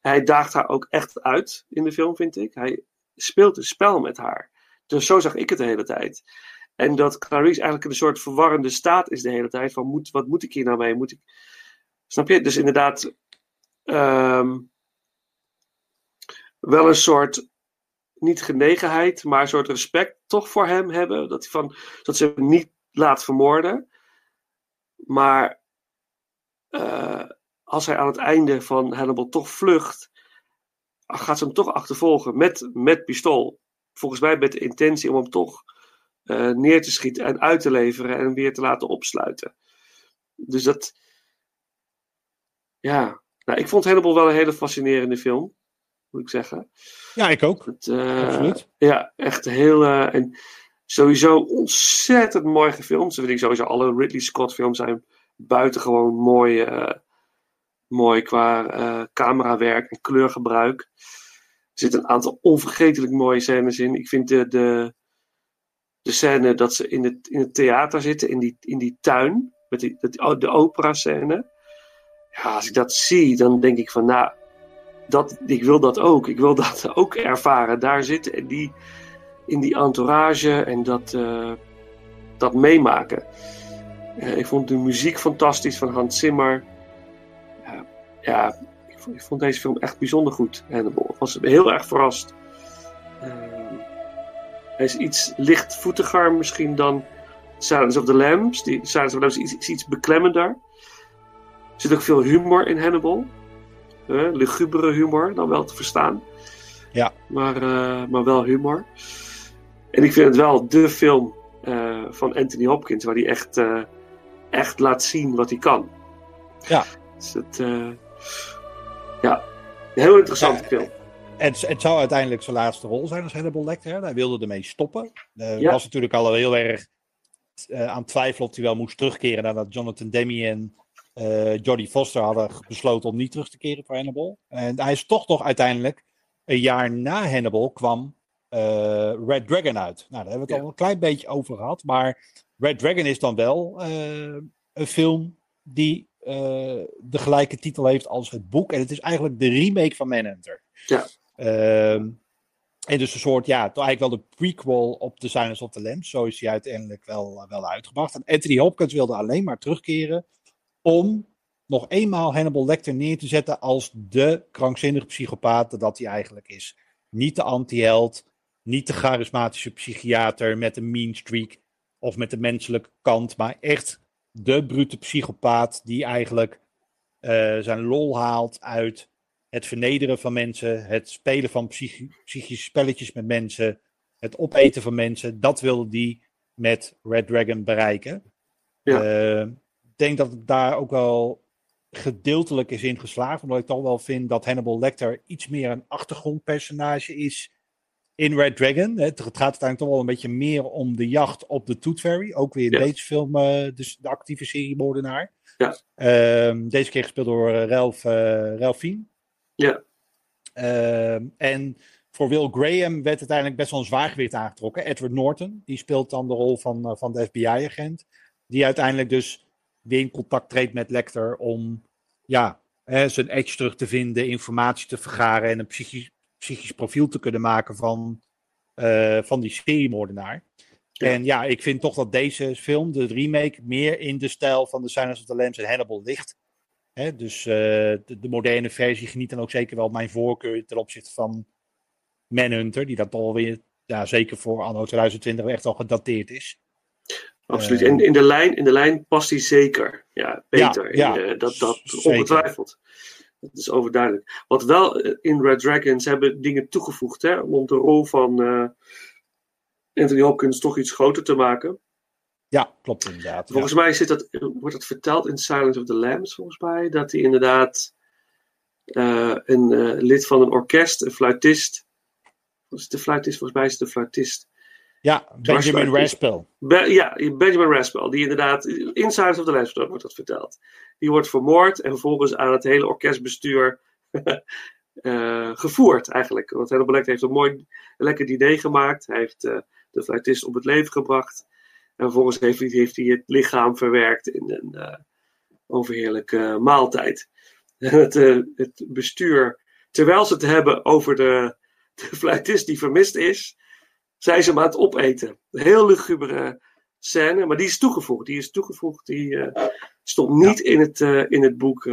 Hij daagt haar ook echt uit in de film, vind ik. Hij speelt een spel met haar. Dus zo zag ik het de hele tijd. En dat Clarice eigenlijk een soort verwarrende staat is de hele tijd. Van moet, wat moet ik hier nou mee? Moet ik... Snap je? Dus inderdaad, um, wel een soort niet genegenheid, maar een soort respect toch voor hem hebben. Dat, hij van, dat ze hem niet laat vermoorden. Maar uh, als hij aan het einde van Hannibal toch vlucht, gaat ze hem toch achtervolgen met, met pistool. Volgens mij met de intentie om hem toch eh, neer te schieten en uit te leveren en weer te laten opsluiten. Dus dat. Ja, nou, ik vond Hannibal wel een hele fascinerende film, moet ik zeggen. Ja, ik ook. Het, eh, Absoluut. Ja, echt heel. eh, en sowieso ontzettend mooi gefilmd. Ze vind ik sowieso alle Ridley Scott films zijn buitengewoon mooi. eh, mooi qua eh, camerawerk en kleurgebruik. Er zitten een aantal onvergetelijk mooie scènes in. Ik vind de, de, de scène dat ze in het, in het theater zitten, in die, in die tuin, met die, dat- de opera-scène. Ja, als ik dat zie, dan denk ik van, nou, dat, ik wil dat ook. Ik wil <laughs> dat ook ervaren. Daar zitten en die, in die entourage en dat, eh, dat meemaken. Eh, ik vond de muziek fantastisch van Hans Zimmer. Ja, ik, vond, deze film echt bijzonder goed. Ik was heel erg verrast. Hij is iets lichtvoetiger misschien dan Silence of the Lambs. Die, Silence of the Lambs is iets, iets beklemmender. Er zit ook veel humor in Hannibal. Eh, lugubere humor, dan wel te verstaan. Ja. Maar, eh, maar wel humor. En ik vind het wel de film eh, van Anthony Hopkins, waar hij echt, eh, echt laat zien wat hij kan. Ja. Dus het, ja, heel interessante Ja, film. Het, het zou uiteindelijk zijn laatste rol zijn als Hannibal Lecter. Hij wilde ermee stoppen. Hij Ja. was natuurlijk al heel erg eh, aan het twijfelen of hij wel moest terugkeren nadat Jonathan Demme en eh Jodie Foster hadden besloten om niet terug te keren voor Hannibal. En hij is toch nog uiteindelijk, een jaar na Hannibal, kwam eh, Red Dragon uit. Nou, daar hebben we het Ja. al een klein beetje over gehad. Maar Red Dragon is dan wel eh, een film die eh, de gelijke titel heeft als het boek. En het is eigenlijk de remake van Manhunter. Ja. Ehm, en dus een soort, ja, eigenlijk wel de prequel op The Silence of the Lambs. Zo is hij uiteindelijk wel, wel uitgebracht. En Anthony Hopkins wilde alleen maar terugkeren om nog eenmaal Hannibal Lecter neer te zetten als de krankzinnige psychopaat dat hij eigenlijk is. Niet de anti-held, niet de charismatische psychiater met een mean streak of met de menselijke kant, maar echt de brute psychopaat die eigenlijk eh, zijn lol haalt uit het vernederen van mensen, het spelen van psychi- psychische spelletjes met mensen, het opeten van mensen. Dat wilde die met Red Dragon bereiken. Ja. Eh, ik denk dat het daar ook wel gedeeltelijk is in geslaagd, omdat ik toch wel vind dat Hannibal Lecter iets meer een achtergrondpersonage is in Red Dragon. Het gaat uiteindelijk toch wel een beetje meer om de jacht op de Tooth Fairy. Ook weer in Ja. deze film, eh, dus de actieve seriemoordenaar. Ja. Ehm, deze keer gespeeld door eh, Ralph, Ralph. Ja. Ehm, en voor Will Graham werd uiteindelijk best wel een zwaargewicht aangetrokken. Edward Norton, die speelt dan de rol van, eh, van de FBI-agent. Die uiteindelijk dus weer in contact treedt met Lecter om ja, hè, zijn edge terug te vinden, informatie te vergaren en een psychisch, psychisch profiel te kunnen maken van, eh, van die seriemoordenaar. Ja. En ja, ik vind toch dat deze film, de remake, meer in de stijl van The Silence of the Lambs en Hannibal ligt. Hè, dus eh, de, de moderne versie geniet dan ook zeker wel mijn voorkeur ten opzichte van Manhunter, die dan toch alweer, ja, zeker voor anno 2020, echt al gedateerd is. Absoluut. Eh, En in de, lijn, in de lijn past hij zeker. Ja, beter. Ja, In, eh, dat, dat ongetwijfeld. Dat is overduidelijk. Wat wel eh, in Red Dragons hebben dingen toegevoegd hè, om de rol van eh, Anthony Hopkins toch iets groter te maken. Ja, klopt inderdaad. ja. Volgens mij zit dat, wordt dat verteld in Silence of the Lambs, volgens mij. Dat hij inderdaad eh, een eh, lid van een orkest, een fluitist. Was het de fluitist? Volgens mij is het de fluitist. Ja, Benjamin. Raspel. Be- ja, Benjamin Raspel, die inderdaad, in Silence of the Lambs wordt dat verteld. Die wordt vermoord en vervolgens aan het hele orkestbestuur <laughs> eh, gevoerd eigenlijk. Want Hannibal Lecter heeft een mooi, lekker diner gemaakt. Hij heeft de fluitist op het leven gebracht. En vervolgens heeft hij, heeft hij het lichaam verwerkt in een eh, overheerlijke maaltijd. <laughs> Het, eh, het bestuur, terwijl ze het hebben over de, <laughs> de fluitist die vermist is, zijn ze hem aan het opeten. Een heel lugubere scène, maar die is toegevoegd. Die is toegevoegd, die eh, stond niet in, het, in het boek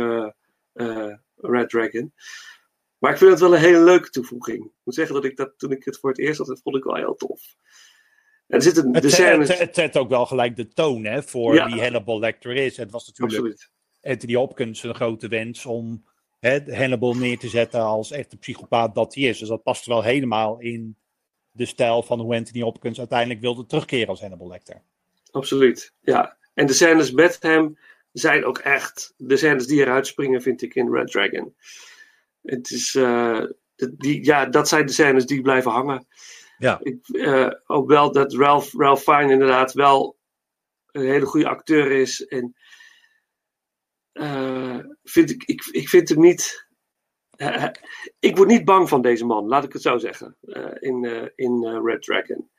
Red Dragon. Maar ik vind het wel een hele leuke toevoeging. Ik moet zeggen dat ik dat toen ik het voor het eerst had, dat vond ik wel heel tof. Er Het, de het, het zet ook wel gelijk de toon hè, voor Ja. wie Hannibal Lecter is. Het was natuurlijk Absoluut. Anthony Hopkins een grote wens om hè, Hannibal neer te zetten als echte psychopaat dat hij is. Dus dat past wel helemaal in de stijl van hoe Anthony Hopkins uiteindelijk wilde terugkeren als Hannibal Lecter. Absoluut, ja. En de scènes met hem zijn ook echt de scènes die eruit springen, vind ik, in Red Dragon. Het is, uh, die, ja, dat zijn de scènes die blijven hangen. Ja. Ik, uh, ook wel dat Ralph, Ralph Fine inderdaad wel een hele goede acteur is. En uh, vind ik, ik, ik vind hem niet. Uh, ik word niet bang van deze man, laat ik het zo zeggen. in in Red Dragon.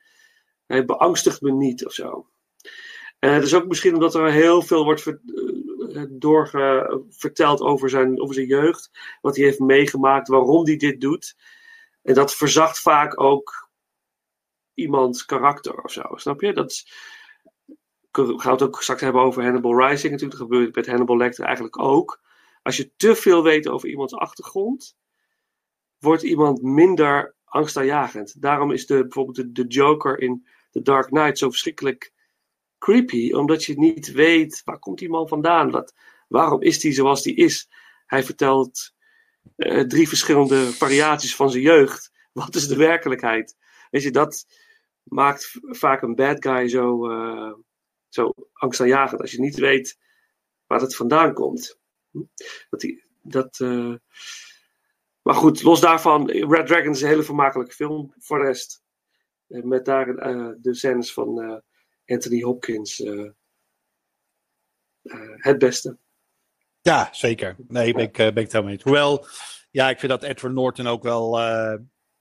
Hij beangstigt me niet of zo. Het is ook misschien omdat er heel veel wordt ver, doorge, verteld over zijn, over zijn jeugd. Wat hij heeft meegemaakt, waarom hij dit doet. En dat verzacht vaak ook iemands karakter of zo. Snap je? Dat is, we gaan het ook straks hebben over Hannibal Rising. Natuurlijk dat gebeurt met Hannibal Lecter eigenlijk ook. Als je te veel weet over iemands achtergrond, wordt iemand minder angstaanjagend. Daarom is de, bijvoorbeeld de, de Joker in The Dark Knight zo verschrikkelijk creepy. Omdat je niet weet, waar komt die man vandaan? Wat, waarom is hij zoals hij is? Hij vertelt uh, drie verschillende variaties van zijn jeugd. Wat is de werkelijkheid? Weet je, dat maakt vaak een bad guy zo, uh, zo angstaanjagend. Als je niet weet waar het vandaan komt. Dat die, dat, uh... Maar goed, los daarvan, Red Dragon is een hele vermakelijke film. Voor de rest, met daar uh, de scènes van Anthony Hopkins het beste. Ja, zeker. Nee, ben ik, ben ik het helemaal niet. Hoewel, ja, ik vind dat Edward Norton ook wel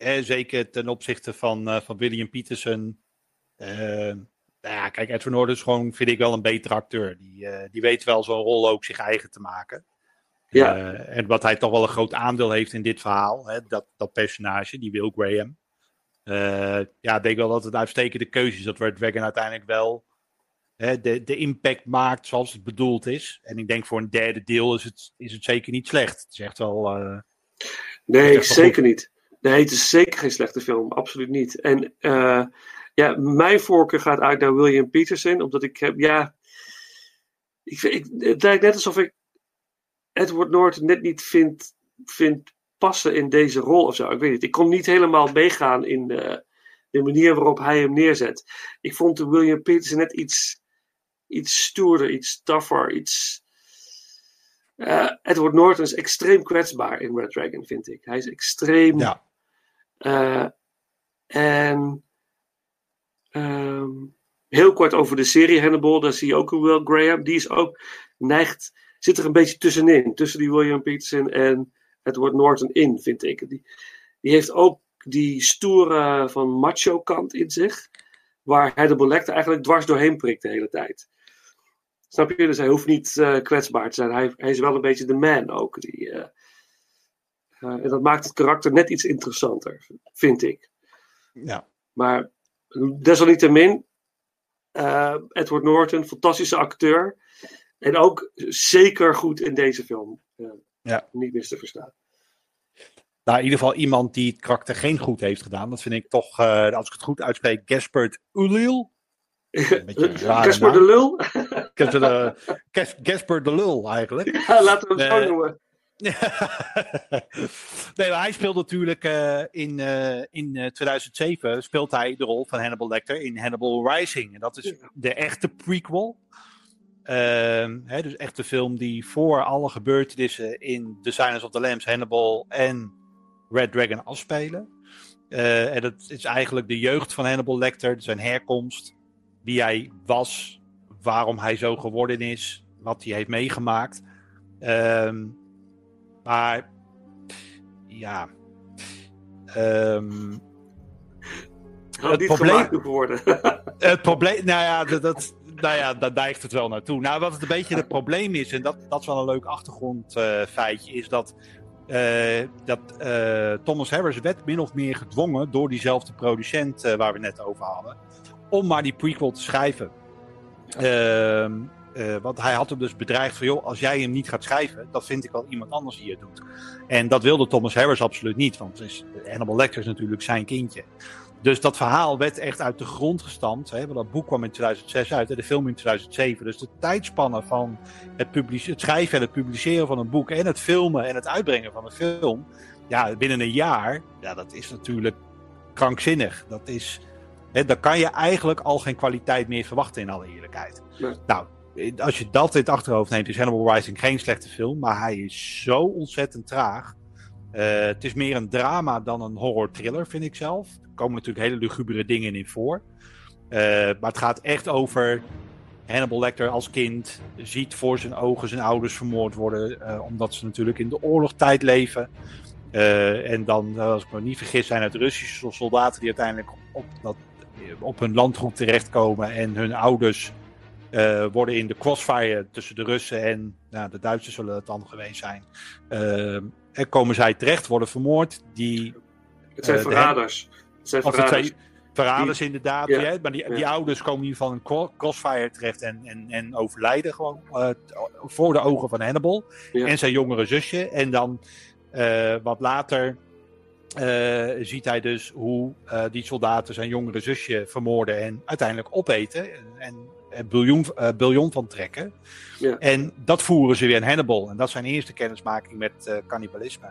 eh, zeker ten opzichte van, uh, van William Peterson. Uh, ja, kijk, Edward Norton is gewoon, vind ik wel een betere acteur. Die, die weet wel zo'n rol ook zich eigen te maken. Ja. en wat hij toch wel een groot aandeel heeft in dit verhaal, hè, dat, dat personage, die Will Graham. ja, ik denk wel dat het uitstekende keuze is dat Red Dragon uiteindelijk wel hè, de, de impact maakt zoals het bedoeld is. En ik denk voor een derde deel is het, is het zeker niet slecht. Het is echt wel. nee, echt zeker niet. Nee, het is zeker geen slechte film. Absoluut niet. En uh, ja, mijn voorkeur gaat uit naar William Peterson. Omdat ik heb, ja... Ik, ik, het lijkt net alsof ik Edward Norton net niet vind, vind passen in deze rol of zo. Ik weet niet. Ik kon niet helemaal meegaan in de, de manier waarop hij hem neerzet. Ik vond William Peterson net iets, iets stoerder, iets tougher, iets... Uh, Edward Norton is extreem kwetsbaar in Red Dragon, vind ik. Hij is extreem... Ja. Uh, en um, heel kort over de serie Hannibal, daar zie je ook een Will Graham. Die is ook neigt, zit er een beetje tussenin, tussen die William Peterson en Edward Norton in, vind ik. Die, die heeft ook die stoere van macho kant in zich, waar Hannibal Lecter eigenlijk dwars doorheen prikt de hele tijd. Snap je? Dus hij hoeft niet uh, kwetsbaar te zijn. Hij, hij, is wel een beetje de man ook. Die, uh, en dat maakt het karakter net iets interessanter, vind ik. Ja. Maar desalniettemin, uh, Edward Norton, fantastische acteur. En ook zeker goed in deze film. Uh, ja. Niet mis te verstaan. Nou, in ieder geval iemand die het karakter geen goed heeft gedaan. Dat vind ik toch, uh, als ik het goed uitspreek, Gaspard Ulil. Gasper de Lul? Gasper de Lul, eigenlijk. Ja, laten we hem zo noemen. <laughs> nee, maar hij speelt natuurlijk uh, in, uh, in 2007 speelt hij de rol van Hannibal Lecter in Hannibal Rising. En dat is de echte prequel. Uh, hè, dus echt de film die voor alle gebeurtenissen in The Silence of the Lambs, Hannibal en Red Dragon afspelen. en dat is eigenlijk de jeugd van Hannibal Lecter, zijn herkomst, wie hij was, waarom hij zo geworden is, wat hij heeft meegemaakt. Um, maar ja. Um, het probleem worden. <laughs> het probleem, nou ja, dat, dat, nou ja, daar neigt het wel naartoe. Nou, wat het een beetje het probleem is, en dat, dat is wel een leuk achtergrondfeitje, uh, is dat, uh, dat uh, Thomas Harris werd min of meer gedwongen door diezelfde producent waar we net over hadden, om maar die prequel te schrijven. Ehm, uh, want hij had hem dus bedreigd van, joh, als jij hem niet gaat schrijven, dan vind ik wel iemand anders die het doet. En dat wilde Thomas Harris absoluut niet, want is, Hannibal Lecter is natuurlijk zijn kindje. Dus dat verhaal werd echt uit de grond gestampt. Hè, want dat boek kwam in 2006 uit en de film in 2007. Dus de tijdspannen van het, het, schrijven en het publiceren van een boek en het filmen en het uitbrengen van een film. Ja, binnen een jaar, ja, dat is natuurlijk krankzinnig. Dat is, hè, dan kan je eigenlijk al geen kwaliteit meer verwachten in alle eerlijkheid. Nou, als je dat in het achterhoofd neemt, is Hannibal Rising geen slechte film. Maar hij is zo ontzettend traag. Uh, het is meer een drama dan een horror thriller, vind ik zelf. Er komen natuurlijk hele lugubere dingen in voor. Uh, maar het gaat echt over Hannibal Lecter als kind ziet voor zijn ogen zijn ouders vermoord worden. Uh, omdat ze natuurlijk in de oorlogstijd leven. en dan, als ik me niet vergis, zijn het Russische soldaten die uiteindelijk op, dat, op hun landgoed terechtkomen. En hun ouders worden in de crossfire tussen de Russen en nou, de Duitsers zullen het dan geweest zijn er komen zij terecht, worden vermoord. Die, het zijn uh, verraders. Het zijn verraders. verraders inderdaad. Ja. maar die, die ouders komen geval in een crossfire terecht en, en, en overlijden gewoon uh, voor de ogen van Hannibal en zijn jongere zusje. En dan uh, wat later ziet hij dus hoe die soldaten zijn jongere zusje vermoorden en uiteindelijk opeten. En, en biljoen, biljoen van trekken. Ja. En dat voeren ze weer in Hannibal. En dat is zijn eerste kennismaking met uh, cannibalisme.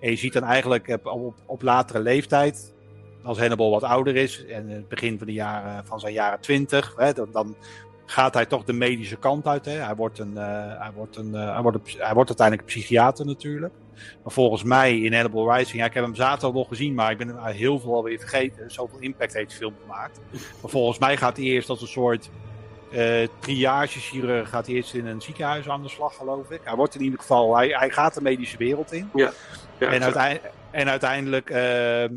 En je ziet dan eigenlijk op, op, latere leeftijd, als Hannibal wat ouder is, en in het begin van, de jaren, van zijn jaren twintig, dan, dan gaat hij toch de medische kant uit. Hè. Hij, wordt een, uh, hij, wordt een, uh, hij, wordt een, hij wordt uiteindelijk een psychiater natuurlijk. Maar volgens mij in Hannibal Rising, ja, ik heb hem zaterdag nog gezien, maar ik ben hem heel veel alweer vergeten. Zoveel impact heeft de film gemaakt. Maar volgens mij gaat hij eerst als een soort uh, triagechirurg gaat eerst in een ziekenhuis aan de slag, geloof ik. Hij wordt in ieder geval, hij, hij gaat de medische wereld in. Ja. ja en, uiteindelijk, en uiteindelijk, uh, uh,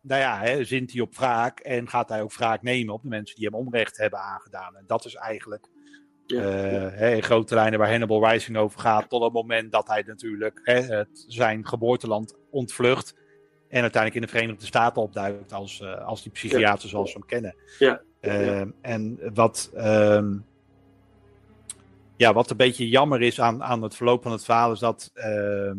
nou ja, hè, zint hij op wraak en gaat hij ook wraak nemen op de mensen die hem onrecht hebben aangedaan. En dat is eigenlijk ja, ja. Hè, in grote lijnen waar Hannibal Rising over gaat, tot het moment dat hij natuurlijk hè, het, zijn geboorteland ontvlucht. En uiteindelijk in de Verenigde Staten opduikt als, als die psychiater zoals we hem kennen. Ja. Uh, en wat, uh, ja, wat een beetje jammer is aan, aan het verloop van het verhaal is dat ehm,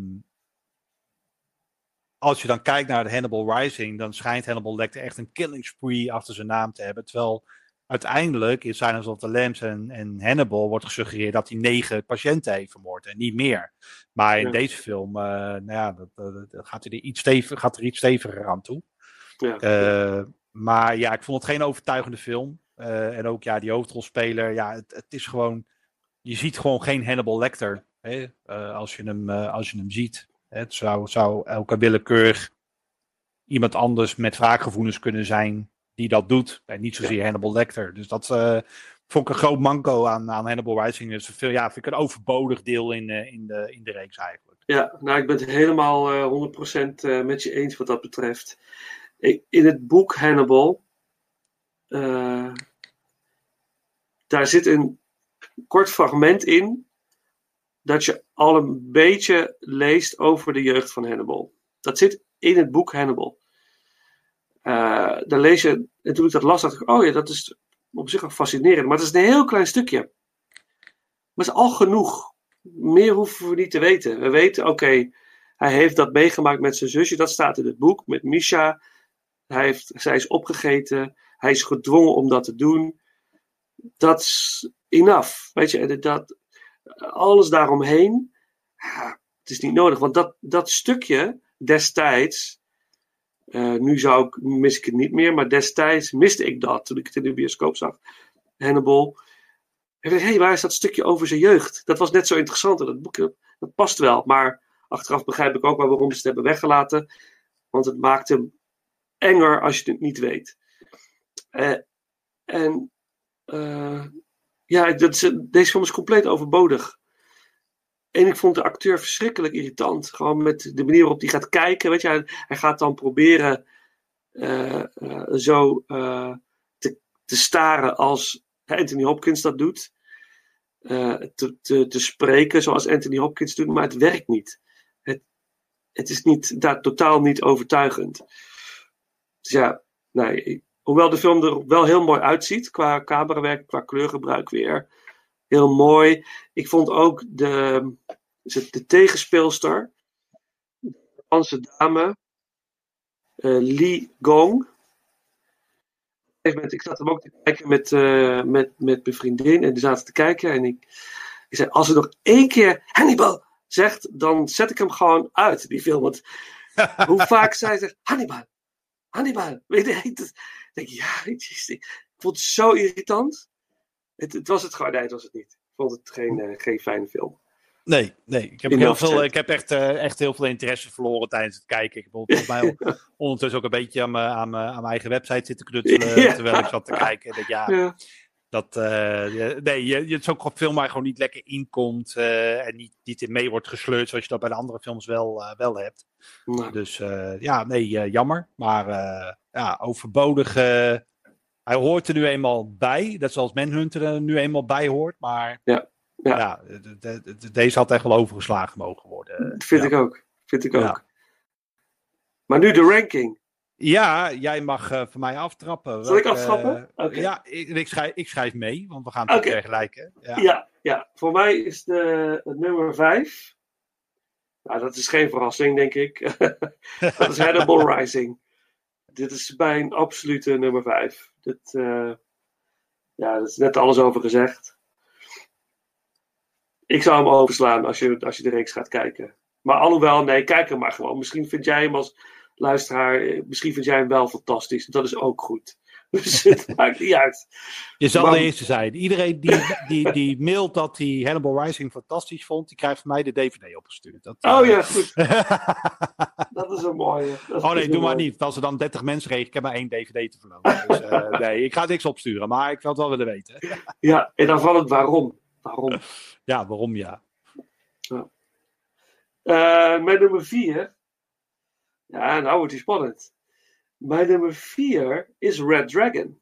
als je dan kijkt naar de Hannibal Rising, dan schijnt Hannibal Lecter echt een killing spree achter zijn naam te hebben. Terwijl uiteindelijk in Silence of the Lambs en, en Hannibal wordt gesuggereerd dat hij negen patiënten heeft vermoord en niet meer. Maar in deze film, uh, nou ja, dat, dat, gaat, hij er iets stevig, gaat er iets steviger aan toe. Ja. Uh, maar ja, ik vond het geen overtuigende film. Uh, en ook ja, die hoofdrolspeler, ja, het, het, is gewoon. Je ziet gewoon geen Hannibal Lecter hè, uh, als, je hem, uh, als je hem ziet. Het zou, zou elke willekeurig iemand anders met wraakgevoelens kunnen zijn die dat doet. En niet zozeer Hannibal Lecter. Dus dat vond ik een groot manco aan, aan Hannibal Rising. Dus veel, ja, vind ik een overbodig deel in, in, de, in de reeks eigenlijk. Ja, nou, ik ben het helemaal 100% met je eens wat dat betreft in het boek Hannibal, uh, daar zit een kort fragment in dat je al een beetje leest over de jeugd van Hannibal. Dat zit in het boek Hannibal. Uh, dan lees je, en toen ik dat las, dacht ik, oh ja, dat is op zich al fascinerend. Maar het is een heel klein stukje. Maar het is al genoeg. Meer hoeven we niet te weten. We weten, oké, hij heeft dat meegemaakt met zijn zusje. Dat staat in het boek, met Misha. Hij heeft, zij is opgegeten. Hij is gedwongen om dat te doen. Dat is enough. Weet je, dat, alles daaromheen. Het is niet nodig. Want dat, dat stukje destijds. Uh, nu zou ik, mis ik het niet meer. Maar destijds miste ik dat toen ik het in de bioscoop zag. Hannibal. Ik dacht, hé, waar is dat stukje over zijn jeugd? Dat was net zo interessant. Dat boek dat past wel. Maar achteraf begrijp ik ook wel waarom ze het hebben weggelaten. Want het maakte enger als je het niet weet. Uh, en uh, ja, dat is, deze film is compleet overbodig. En ik vond de acteur verschrikkelijk irritant. Gewoon met de manier waarop hij gaat kijken. Weet je, hij, gaat dan proberen uh, zo te, te staren als Anthony Hopkins dat doet. te, te, te spreken zoals Anthony Hopkins doet, maar het werkt niet. Het, het is niet, daar totaal niet overtuigend. Dus ja, nee, hoewel de film er wel heel mooi uitziet qua camerawerk, qua kleurgebruik weer. Heel mooi. Ik vond ook de, de tegenspeelster, de Japanse dame, uh, Lee Gong. ik zat hem ook te kijken met, eh, met, met mijn vriendin. En die zaten te kijken. En ik, ik zei, als er nog één keer Hannibal zegt, dan zet ik hem gewoon uit, die film. Want <laughs> hoe vaak zij zegt, Hannibal, Hannibal. Weet je, ik denk, ja, jezus, ik vond het zo irritant. Het, het was het gewoon, nee, het was het niet. Ik vond het geen, eh, geen fijne film. Nee, nee. Ik heb, heel veel, ik heb echt, eh, echt heel veel interesse verloren tijdens het kijken. Ik heb volgens mij <laughs> ondertussen ook een beetje aan mijn, aan mijn, aan mijn eigen website zitten knutselen. <laughs> Ja. Terwijl ik zat te kijken. Ik denk, ja, Ja, dat, je- nee, je, je, gewoon film waar je gewoon niet lekker inkomt. eh en niet, niet in mee wordt gesleurd zoals je dat bij de andere films wel, eh, wel hebt. nou, Dus ja, nee, jammer. Maar ja, overbodig. hij hoort er nu eenmaal bij. Net zoals Manhunter er nu eenmaal bij hoort. Maar Ja, ja. ja, de- de- de- deze had echt wel overgeslagen mogen worden. dat vind ja. ik ook. Vind ik ook. Ja. Maar nu de ranking. Ja, jij mag eh van mij aftrappen. Zal ik aftrappen? eh. Ja, ik, ik, schrijf, ik schrijf mee, want we gaan het vergelijken. Ja. Ja. ja, voor mij is de, het nummer 5. Nou, dat is geen verrassing, denk ik. <laughs> dat is Hannibal <laughs> Rising. Dit is mijn absolute nummer 5. Dit, eh, ja, daar is net alles over gezegd. Ik zou hem overslaan als je, als je de reeks gaat kijken. Maar alhoewel, nee, kijk hem maar gewoon. Misschien vind jij hem als luisteraar, eh, misschien vind jij hem wel fantastisch. Dat is ook goed. <laughs> Dus het <laughs> maakt niet uit. Je zal Maar- de eerste zijn. Iedereen die, die, die mailt dat hij Hannibal Rising fantastisch vond, die krijgt van mij de DVD opgestuurd. Dat, Oh eh, ja, goed. <laughs> Dat is een mooie. Oh nee, doe maar niet. Als er dan 30 mensen reagen, ik heb maar één DVD te verloren. Dus eh, nee, ik ga niks opsturen, maar ik wil het wel willen weten. Ja, en dan valt het waarom. Waarom? Ja, waarom ja? Eh, mijn nummer 4. Ja, nou wordt die spannend. Mijn nummer 4 is Red Dragon.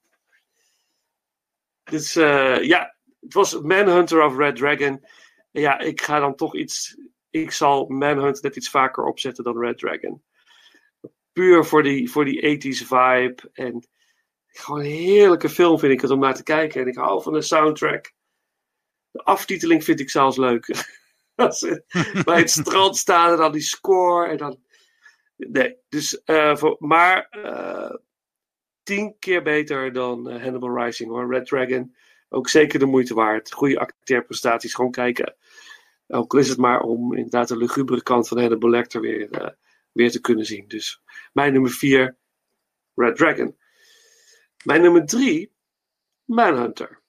Dus ja, het was Manhunter of Red Dragon. Ja, ik ga dan toch iets. Ik zal Manhunt net iets vaker opzetten dan Red Dragon. Puur voor die, voor die 80s vibe. En gewoon een heerlijke film vind ik het om naar te kijken. En ik hou van de soundtrack. De aftiteling vind ik zelfs leuk. <laughs> Als ze bij het strand staan en dan die score. En dan... Nee, dus, eh, voor, maar eh, tien keer beter dan eh, Hannibal Rising hoor. Red Dragon, ook zeker de moeite waard. Goede acteerprestaties, gewoon kijken. Ook is het maar om inderdaad de lugubere kant van Hannibal Lecter weer, weer te kunnen zien. Dus mijn nummer vier, Red Dragon. Mijn nummer drie, Manhunter.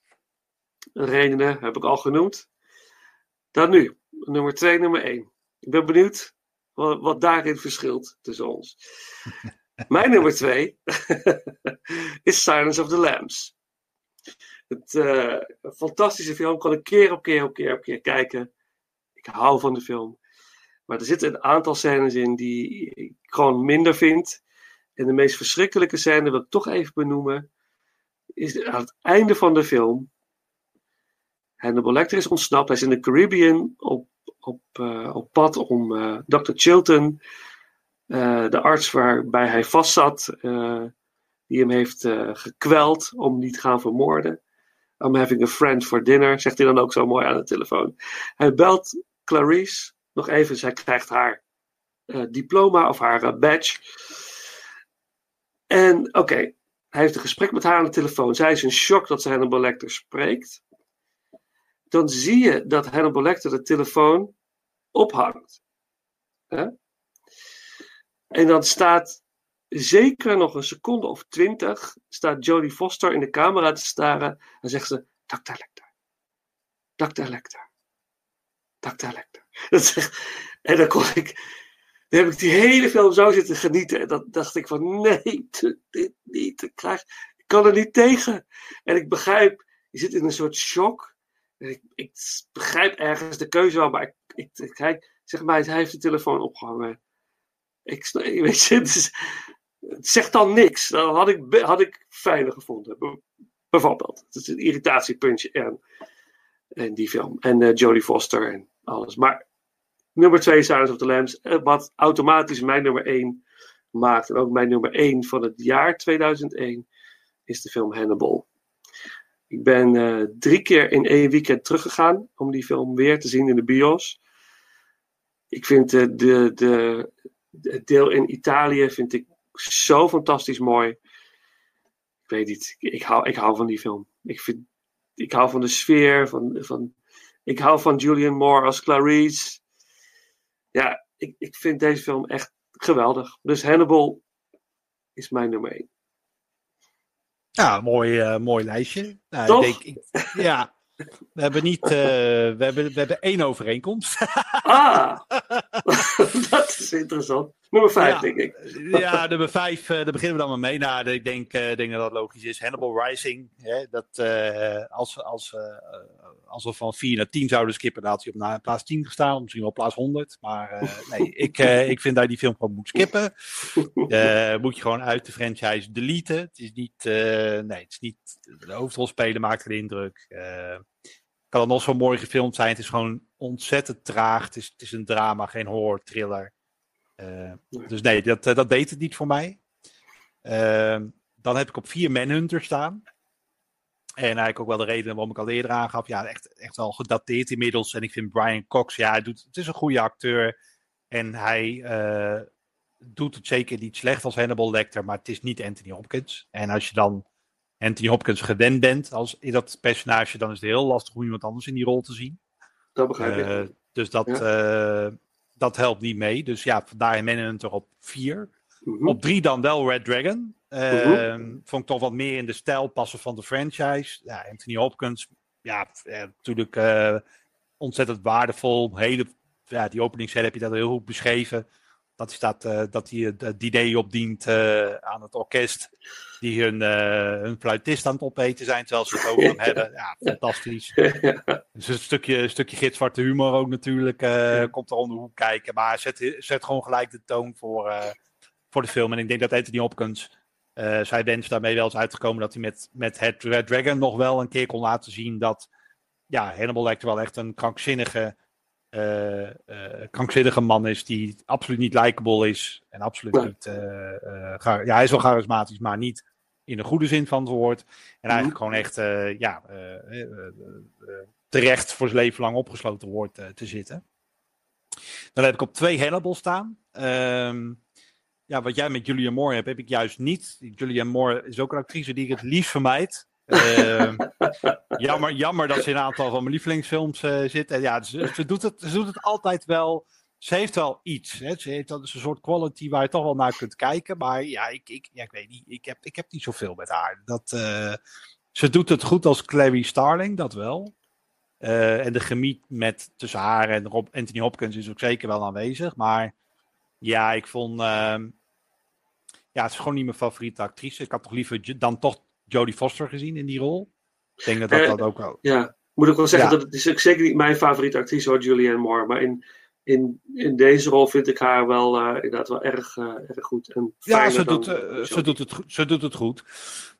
Redenen heb ik al genoemd. Dan nu, nummer 2, nummer 1. Ik ben benieuwd wat, daarin verschilt tussen ons. <laughs> Mijn nummer 2 <laughs> is Silence of the Lambs. Het eh, fantastische film. Ik kan een keer op keer op keer op keer kijken. Ik hou van de film. Maar er zitten een aantal scènes in die ik gewoon minder vind. En de meest verschrikkelijke scène, wil ik toch even benoemen, is aan het einde van de film. Hannibal Lecter is ontsnapt. Hij is in de Caribbean op, op, eh, op pad om eh, Dr. Chilton, eh, de arts waarbij hij vastzat, die hem heeft gekweld om niet te gaan vermoorden. I'm having a friend for dinner, zegt hij dan ook zo mooi aan de telefoon. Hij belt Clarice nog even, zij krijgt haar diploma of haar badge. En oké, hij heeft een gesprek met haar aan de telefoon. Zij is in shock dat ze Hannibal Lecter spreekt. Dan zie je dat Hannibal Lecter de telefoon ophangt. En dan staat zeker nog een seconde of twintig, staat Jodie Foster in de camera te staren. En zegt ze, Dr. Lecter. Dr. Lecter. Dr. Lecter. <laughs> Dat zegt, en dan kon ik, dan heb ik die hele film zo zitten genieten. En dan dacht ik van, nee, dit niet. Ik, krijg, ik kan er niet tegen. En ik begrijp, je zit in een soort shock. Ik, ik begrijp ergens de keuze wel, maar ik, ik, kijk, zeg maar, hij heeft de telefoon opgehangen. Ik, <laughs> weet je, het, het zegt dan niks. Dan had ik, had ik fijner gevonden. Be- Bijvoorbeeld. Het is een irritatiepuntje en, en die film. En eh, Jodie Foster en alles. Maar nummer 2, Silence of the Lambs, eh, wat automatisch mijn nummer 1 maakt. En ook mijn nummer 1 van het jaar 2001 is de film Hannibal. Ik ben eh, drie keer in één weekend teruggegaan om die film weer te zien in de bios. Ik vind eh, de, de, het deel in Italië vind ik zo fantastisch mooi. Ik weet niet. Ik, hou, ik hou van die film. Ik, vind, ik hou van de sfeer. Van, van, ik hou van Julian Moore als Clarice. Ja, ik, ik vind deze film echt geweldig. Dus Hannibal is mijn nummer 1. Ja, mooi, uh, mooi lijstje. Nou, Toch? Ik denk, ik, ja, we hebben niet, uh, we, hebben, we hebben één overeenkomst. Ah, <laughs> is interessant. Nummer 5, Ja. denk ik. <laughs> ja, nummer vijf, uh, daar beginnen we dan maar mee. Nou, ik denk, uh, denk dat dat logisch is. Hannibal Rising. Hè, dat, uh, als, als, als we van 4 naar 10 zouden skippen, dan had hij op na, plaats 10 gestaan. Misschien wel plaats 100. Maar <laughs> nee, ik, ik vind dat je die film gewoon moet skippen. moet je gewoon uit de franchise deleten. Het is niet, nee, het is niet de hoofdrolspeler maakt een indruk. kan het nog zo mooi gefilmd zijn. Het is gewoon ontzettend traag. Het is, het is een drama, geen horror, thriller. Uh, dus nee, dat, dat deed het niet voor mij. Uh, dan heb ik op vier Manhunter staan. En eigenlijk ook wel de reden waarom ik al eerder aangaf. Ja, echt, echt wel gedateerd inmiddels. En ik vind Brian Cox, ja, hij doet, het is een goede acteur. En hij uh, doet het zeker niet slecht als Hannibal Lecter. Maar het is niet Anthony Hopkins. En als je dan Anthony Hopkins gewend bent als in dat personage, dan is het heel lastig om iemand anders in die rol te zien. Dat begrijp ik. Dus dat... Ja dat helpt niet mee. Dus ja, vandaar Manhunter op 4. Mhm. Mm -hmm. Op 3 dan wel Red Dragon. Uh, mm -hmm. Vond ik toch wat meer in de stijl passen van de franchise. Ja, Anthony Hopkins, ja, ja natuurlijk uh, ontzettend waardevol. Hele, ja, die openingscel heb je dat heel goed beschreven. Dat hij, staat, uh, dat hij het idee opdient uh, aan het orkest. Die hun, hun fluitist aan het opeten zijn. Terwijl ze het over hem hebben. Ja, <laughs> fantastisch. <laughs> Dus een stukje, een stukje gitzwarte humor ook natuurlijk. Uh, komt er om de hoek kijken. Maar zet, zet gewoon gelijk de toon voor, uh, voor de film. En ik denk dat Anthony Hopkins. Uh, zijn wens daarmee wel is uitgekomen. Dat hij met, met het Red Dragon nog wel een keer kon laten zien. Dat ja, Hannibal lijkt wel echt een krankzinnige. Uh, krankzinnige man is die absoluut niet likable is. En absoluut Ja. niet. ja, hij is wel charismatisch, maar niet in de goede zin van het woord. En eigenlijk gewoon echt ja, terecht voor zijn leven lang opgesloten wordt te zitten. Dan heb ik op twee Hannibal staan. Ehm, ja, wat jij met Julianne Moore hebt, heb ik juist niet. Julianne Moore is ook een actrice die ik het liefst vermijd. Ehm, <laughs> jammer, jammer dat ze in een aantal van mijn lievelingsfilms uh, zit. En ja, ze, ze, doet het, ze doet het altijd wel. Ze heeft wel iets. Hè. Ze heeft dat is een soort quality waar je toch wel naar kunt kijken. Maar ja, ik, ik, ja, ik weet niet. Ik heb, ik heb niet zoveel met haar. Dat, uh, ze doet het goed als Clary Starling, dat wel. Uh, en de chemie met, tussen haar en Rob, Anthony Hopkins is ook zeker wel aanwezig. Maar ja, ik vond. ja, het is gewoon niet mijn favoriete actrice. Ik had toch liever dan toch Jodie Foster gezien in die rol. Ik denk dat dat, dat ook wel. Ja, moet ik wel zeggen, ja. dat het is zeker niet mijn favoriete actrice hoor, Julianne Moore. Maar in, in, in deze rol vind ik haar wel uh, inderdaad wel erg, uh, erg goed. En ja, ze doet, uh, ze, doet het, ze doet het goed.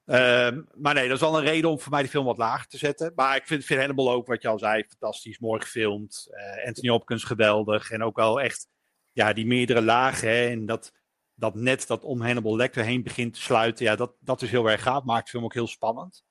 Uh, maar nee, dat is wel een reden om voor mij die film wat lager te zetten. Maar ik vind, vind Hannibal ook, wat je al zei, fantastisch, mooi gefilmd. Anthony Hopkins geweldig. En ook wel echt, ja, die meerdere lagen. Hè, en dat, dat net dat om Hannibal Lecter heen begint te sluiten. Ja, dat, dat is heel erg gaaf. Maakt de film ook heel spannend.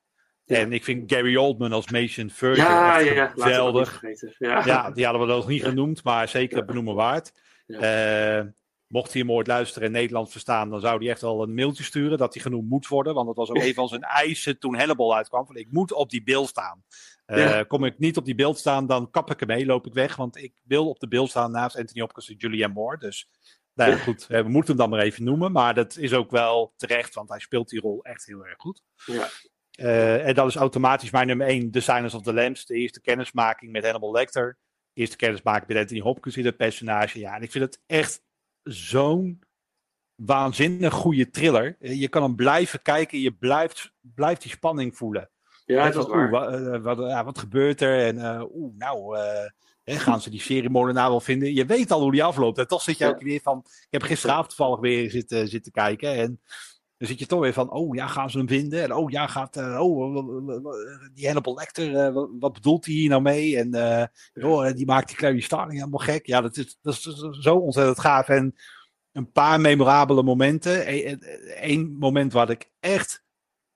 Ja. En ik vind Gary Oldman als Mason Furger ja, ja, geweldig. Ja. ja, die hadden we nog niet genoemd, maar zeker benoemen waard. Uh, mocht hij hem ooit luisteren in Nederland verstaan, dan zou hij echt wel een mailtje sturen dat hij genoemd moet worden. Want dat was ook een van zijn eisen toen Hannibal uitkwam. Van, ik moet op die beeld staan. Uh, ja. Kom ik niet op die beeld staan, dan kap ik ermee, loop ik weg. Want ik wil op de beeld staan naast Anthony Hopkins en Julianne Moore. Dus nou ja, goed, we moeten hem dan maar even noemen. Maar dat is ook wel terecht, want hij speelt die rol echt heel erg goed. Ja. Uh, en dat is automatisch mijn nummer 1, The Silence of the Lambs. De eerste kennismaking met Hannibal Lecter. De eerste kennismaking met Anthony Hopkins in het personage. Ja, en ik vind het echt zo'n waanzinnig goede thriller. Je kan hem blijven kijken, je blijft, blijft die spanning voelen. Ja, dat is waar. Wat, wat, ja, wat, gebeurt er? En uh, oeh, nou, uh, gaan ze die seriemoordenaar wel vinden? Je weet al hoe die afloopt. En toch zit je ook weer van... Ik heb gisteravond toevallig weer zitten, zitten kijken. En dan zit je toch weer van... Oh, ja, gaan ze hem vinden? En oh, ja, gaat... Uh, oh, die Hannibal Lecter, wat, wat, bedoelt hij hier nou mee? En oh, die maakt die Clary Starling helemaal gek. Ja, dat is, dat is zo ontzettend gaaf. En een paar memorabele momenten. Eén moment wat ik echt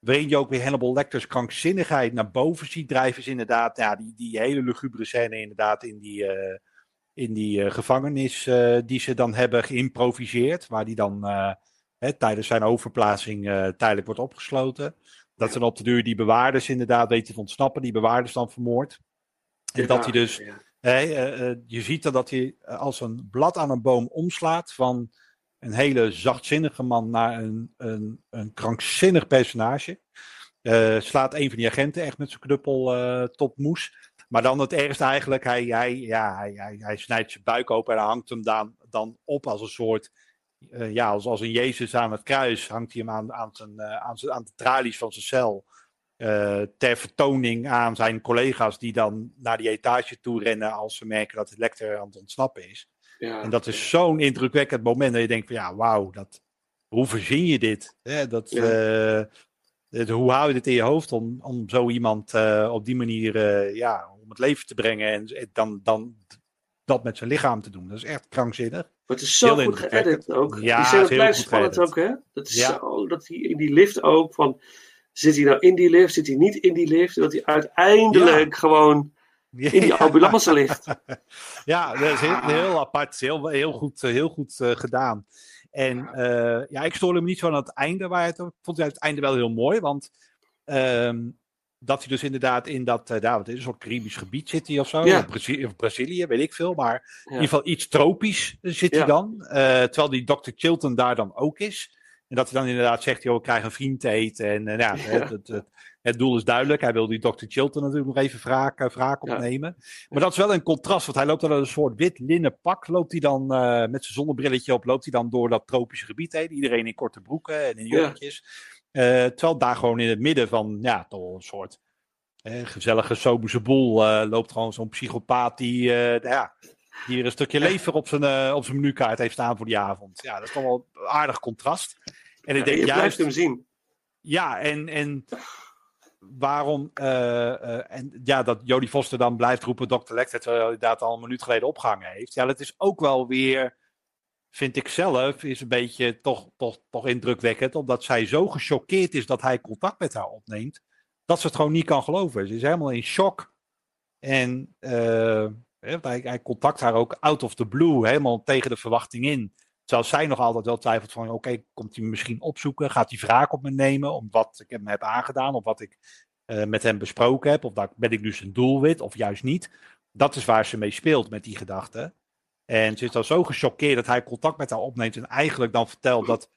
waarin je ook weer Hannibal Lecter's krankzinnigheid naar boven ziet drijven, is inderdaad ja, die, die hele lugubere scène inderdaad in die, uh, in die uh, gevangenis uh, die ze dan hebben geïmproviseerd, waar die dan hè, tijdens zijn overplaatsing eh, tijdelijk wordt opgesloten. Dat dan op de duur die bewaarders inderdaad weten te ontsnappen, die bewaarders dan vermoord. En dat hij dus, Ja. hè, eh, eh, je ziet dan dat hij eh, als een blad aan een boom omslaat van een hele zachtzinnige man naar een, een, een krankzinnig personage. Eh, slaat een van die agenten echt met zijn knuppel eh, tot moes. Maar dan het ergste eigenlijk, hij, hij, ja, hij, hij, hij snijdt zijn buik open en hangt hem dan, dan op als een soort, eh, ja, als, als een Jezus aan het kruis, hangt hij hem aan, aan, zijn, aan, zijn, aan de tralies van zijn cel. ter vertoning aan zijn collega's die dan naar die etage toe rennen als ze merken dat het Lecter aan het ontsnappen is. Ja. En dat is zo'n indrukwekkend moment dat je denkt van ja, wauw, dat, hoe verzin je dit? Hè, dat, Ja. eh, het- hoe hou je dit in je hoofd om, om zo iemand eh, op die manier eh, ja, om het leven te brengen en dan, dan dat met zijn lichaam te doen? Dat is echt krankzinnig. Maar het is zo Heel goed geëdit ook. Ja, die scène blijft spannend ook, hè? Dat is Ja. zo, dat hij in die lift ook, van... Zit hij nou in die lift, zit hij niet in die lift? Dat hij uiteindelijk gewoon <laughs> in die ambulance ligt. Ja, dat is heel, heel apart. Heel, heel goed, eh, heel goed eh, gedaan. En eh, ja, ik stoorde me niet zo aan het einde. Waar het, ik vond het einde wel heel mooi. Want ehm, dat hij dus inderdaad in dat, eh nou, wat is een soort Caribisch gebied zit hij of zo. Ja. Of, Brazi- of Brazilië, weet ik veel. Maar Ja. in ieder geval iets tropisch zit hij Ja. dan. Eh, terwijl die Dr. Chilton daar dan ook is. En dat hij dan inderdaad zegt, joh, ik krijg een vriend te eten. En eh, <laughs> Het, het, het, het doel is duidelijk. Hij wil die Dr. Chilton natuurlijk nog even wraak, eh, wraak Ja. opnemen. Maar dat is wel een contrast, want hij loopt dan een soort wit linnen pak. Loopt hij dan eh, met zijn zonnebrilletje op, loopt hij dan door dat tropische gebied heen. Iedereen in korte broeken en in Ja. jurkjes. Eh, terwijl daar gewoon in het midden van, ja, toch een soort eh, gezellige soberse boel eh, loopt gewoon zo'n psychopaat die, eh, ja, die er een stukje lever op zijn, eh, op zijn menukaart heeft staan voor die avond. Ja, dat is toch wel een aardig contrast. En ik Ja, denk je blijft juist, hem zien. ja, en, en waarom, eh, eh, en ja, dat Jodie Foster dan blijft roepen, Dr. Lecter, terwijl hij inderdaad al een minuut geleden opgehangen heeft. Ja, dat is ook wel weer, vind ik zelf, is een beetje toch, toch, toch indrukwekkend, omdat zij zo gechoqueerd is dat hij contact met haar opneemt, dat ze het gewoon niet kan geloven. Ze is helemaal in shock. En eh, hij, hij contact haar ook out of the blue, helemaal tegen de verwachting in. Terwijl zij nog altijd wel twijfelt van, oké, komt hij me misschien opzoeken? Gaat hij wraak op me nemen om wat ik hem heb aangedaan? Of wat ik eh, met hem besproken heb? Of dat, ben ik nu zijn doelwit of juist niet? Dat is waar ze mee speelt met die gedachte. En ze is dan zo gechoqueerd dat hij contact met haar opneemt en eigenlijk dan vertelt dat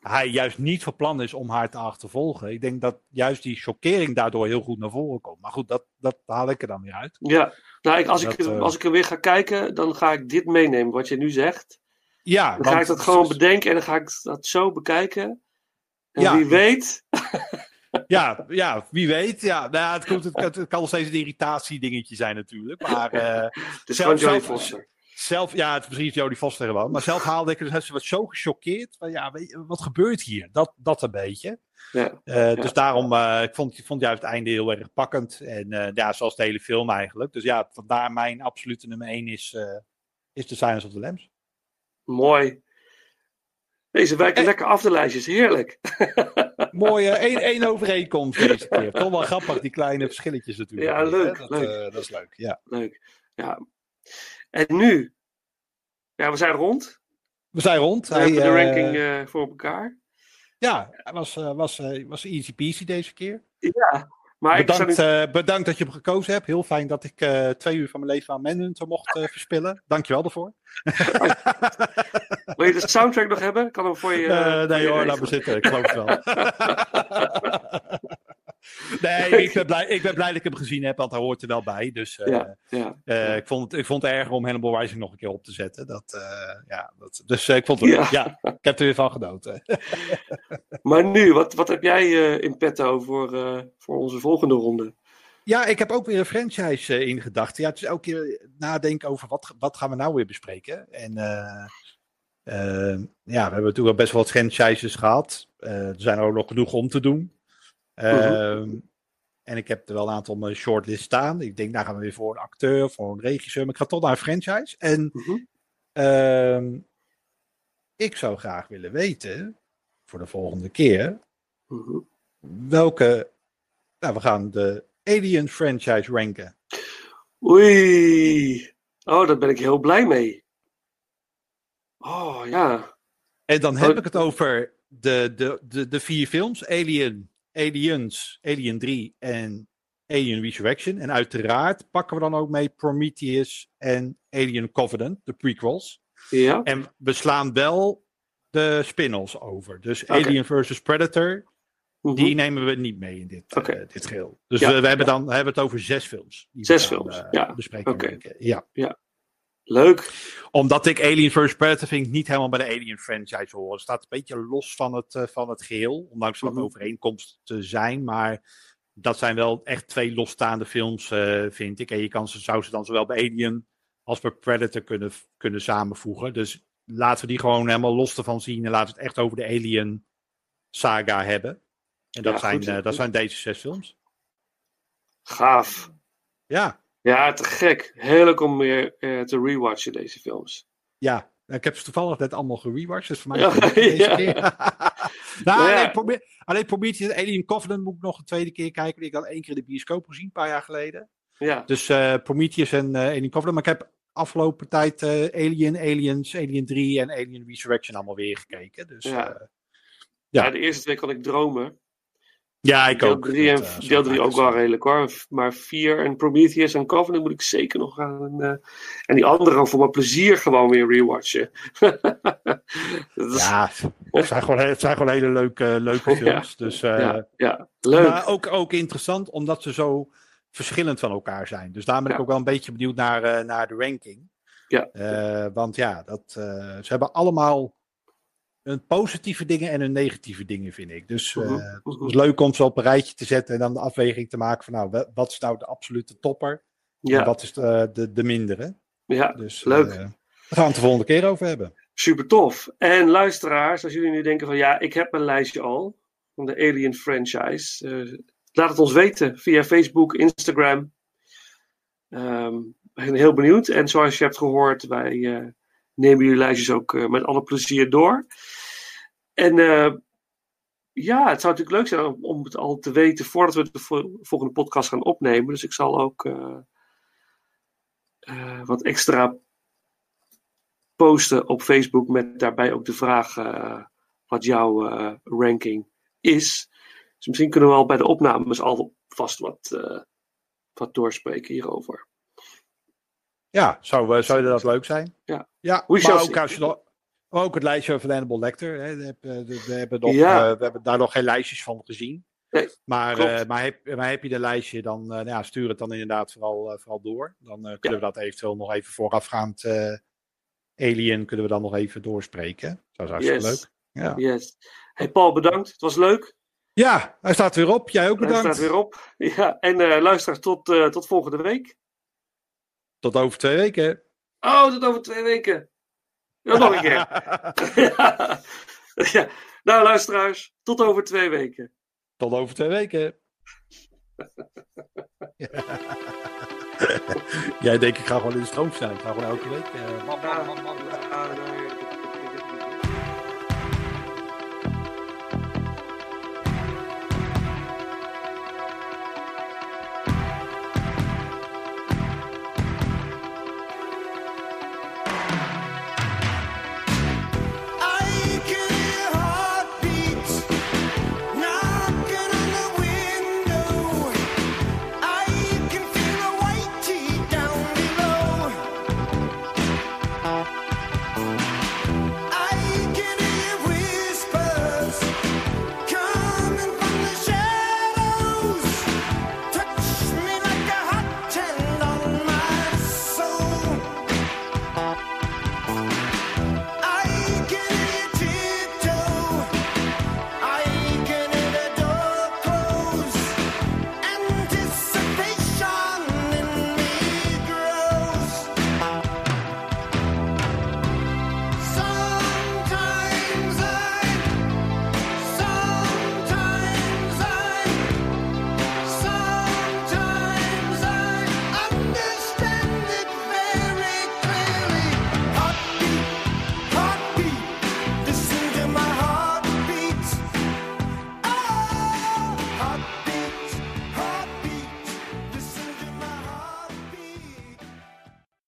hij juist niet van plan is om haar te achtervolgen. Ik denk dat juist die chockering daardoor heel goed naar voren komt. Maar goed, dat, dat haal ik er dan weer uit. Ja, nou, ik, als, ik, Dat, eh, als ik er weer ga kijken, dan ga ik dit meenemen, wat je nu zegt. Ja, Dan ga ik dat gewoon bedenken en dan ga ik dat zo bekijken. En Ja. wie weet, Ja, ja, wie weet. Ja, nou, ja, het, komt, het, kan- het kan nog steeds een irritatiedingetje zijn natuurlijk. Maar <laughs> het is Zelf- zelf- ja, het is precies Jodie Foster gewoon. Maar zelf haalde ik het, ze was zo gechoqueerd. Van, ja, weet wat gebeurt hier? Dat, dat een beetje. Ja. Eh, Dus daarom, eh, ik vond, vond juist het einde heel erg pakkend. En ja, zoals de hele film eigenlijk. Dus ja, vandaar mijn absolute nummer 1 is, is The Silence of the Lambs. Mooi. Deze wijken Eh. lekker af de lijstjes, heerlijk. <laughs> Mooie één, één overeenkomst deze keer. Toch wel grappig, die kleine verschilletjes natuurlijk. Ja, leuk, Dat, leuk. eh, dat is leuk, ja. Leuk. Ja. En nu? Ja, we zijn rond. We zijn rond. We Hij, hebben de eh, ranking voor elkaar. Ja, was, was, was easy peasy deze keer. Ja, maar ik Bedankt, eh, bedankt dat je hem gekozen hebt. Heel fijn dat ik eh, twee uur van mijn leven aan Manhunter mocht eh, verspillen. Dankjewel daarvoor. Wil je de soundtrack nog hebben? Kan hem voor je... Nee hoor, laat me zitten. Ik geloof het wel. <laughs> nee, ik ben, blij, ik ben blij dat ik hem gezien heb, want hij hoort er wel bij. Dus eh, Ja, ja. eh, ik, vond het, ik vond het erger om Hannibal Rising nog een keer op te zetten. Dat, eh, ja, dat, dus ik vond het leuk. Ja. ik heb er weer van genoten. <laughs> Maar nu, wat, wat heb jij in petto voor, voor onze volgende ronde? Ja, ik heb ook weer een franchise in gedachten. Ja, het is elke keer nadenken over wat, wat gaan we nou weer bespreken. En ja, we hebben natuurlijk al best wel wat franchises gehad. Eh, er zijn er ook nog genoeg om te doen. Ehm, En ik heb er wel een aantal op mijn shortlist staan. Ik denk, nou gaan we weer voor een acteur, voor een regisseur. Maar ik ga toch naar een franchise. En Mhm. ehm, ik zou graag willen weten, voor de volgende keer, Mhm. welke... Nou, we gaan de Alien franchise ranken. Oei. Oh, daar ben ik heel blij mee. Oh, ja. En dan heb Oh. ik het over de, de, de, de vier films: Alien, Aliens, Alien 3 en Alien Resurrection. En uiteraard pakken we dan ook mee Prometheus en Alien Covenant, de prequels. Ja, En we slaan wel de spin-offs over. Dus. Alien versus Predator, mhm. die nemen we niet mee in dit, eh, dit geheel. Dus Ja, we, we hebben ja. dan we hebben het over zes films. die Zes films, eh, ja. bespreken. Ik. Ja. Leuk. Omdat ik Alien vs. Predator vind ik niet helemaal bij de Alien franchise horen. Het staat een beetje los van het, eh, van het geheel. Ondanks wat Mhm. overeenkomsten te zijn. Maar dat zijn wel echt twee losstaande films, eh, vind ik. En je kan ze, zou ze dan zowel bij Alien als bij Predator kunnen, kunnen samenvoegen. Dus laten we die gewoon helemaal los ervan zien. En laten we het echt over de Alien saga hebben. En dat, Ja, zijn, goed, eh, goed. dat zijn deze zes films. Gaaf. Ja, Ja, te gek. Heel leuk om weer eh, te rewatchen deze films. ja. Ik heb ze toevallig net allemaal gerewatcht. Dus voor mij is het <laughs> deze ja. keer. <laughs> nou, ja. alleen, probeer, alleen Prometheus Alien Covenant moet ik nog een tweede keer kijken. Die ik al één keer in de bioscoop gezien, een paar jaar geleden. Ja, Dus eh, Prometheus en eh, Alien Covenant. Maar ik heb afgelopen tijd Alien, Aliens, Alien 3 en Alien Resurrection allemaal weer gekeken. Dus Ja. ja, de eerste twee kan ik dromen. Ja ik deel ook. 3 en Dat, eh, deel drie vaak ook is wel redelijk hoor. Maar 4 en Prometheus en Covenant moet ik zeker nog gaan. eh, en die andere voor mijn plezier gewoon weer rewatchen. <laughs> Is- Ja, het zijn gewoon, het zijn gewoon hele leuke, leuke Ja. films. Dus, eh, ja, ja, leuk. Maar ook, ook interessant omdat ze zo verschillend van elkaar zijn. Dus daar ben ik Ja. ook wel een beetje benieuwd naar, eh, naar de ranking. Ja. Eh, want ja, dat, eh, ze hebben allemaal hun positieve dingen en hun negatieve dingen, vind ik. Dus eh, Mhm, het mhm. is leuk om ze op een rijtje te zetten en dan de afweging te maken van nou, wa- wat is nou de absolute topper en ja, wat is de, de, de mindere. ja, Dus, leuk. eh, daar gaan we het de volgende keer over hebben. super tof. En luisteraars, als jullie nu denken van ja, ik heb mijn lijstje al van de Alien franchise. eh, laat het ons weten via Facebook, Instagram. Ehm, we zijn heel benieuwd. En zoals je hebt gehoord, wij nemen jullie lijstjes ook met alle plezier door. En eh, ja, het zou natuurlijk leuk zijn om, om het al te weten voordat we de vo- volgende podcast gaan opnemen. Dus ik zal ook eh, eh, wat extra posten op Facebook met daarbij ook de vraag wat jouw ranking is. Dus misschien kunnen we al bij de opnames alvast wat, wat doorspreken hierover. Ja, zou, zou dat leuk zijn? Ja. ja shall maar ook, als je ook het lijstje van Hannibal Lecter. Hè, we, hebben, we, hebben nog, Ja. eh, we hebben daar nog geen lijstjes van gezien. Nee, maar, eh, maar, heb, maar heb je de lijstje, dan eh, nou ja, stuur het dan inderdaad vooral, eh, vooral door. Dan eh, kunnen we dat eventueel nog even voorafgaand eh, Alien kunnen we dan nog even doorspreken. Dat is hartstikke Yes. leuk. Ja. Yes. Hey Paul, bedankt. Het was leuk. ja, hij staat weer op. Jij ook Hij bedankt. staat weer op. <laughs> Ja, en eh luister tot, eh, tot volgende week. Tot over twee weken. Oh, tot over twee weken. Ja, nog een keer. ja. <laughs> ja. Nou, luisteraars, tot over twee weken. Tot over twee weken. <laughs> Jij denkt, ik ga gewoon in de stroom staan. Ik ga gewoon elke week. eh.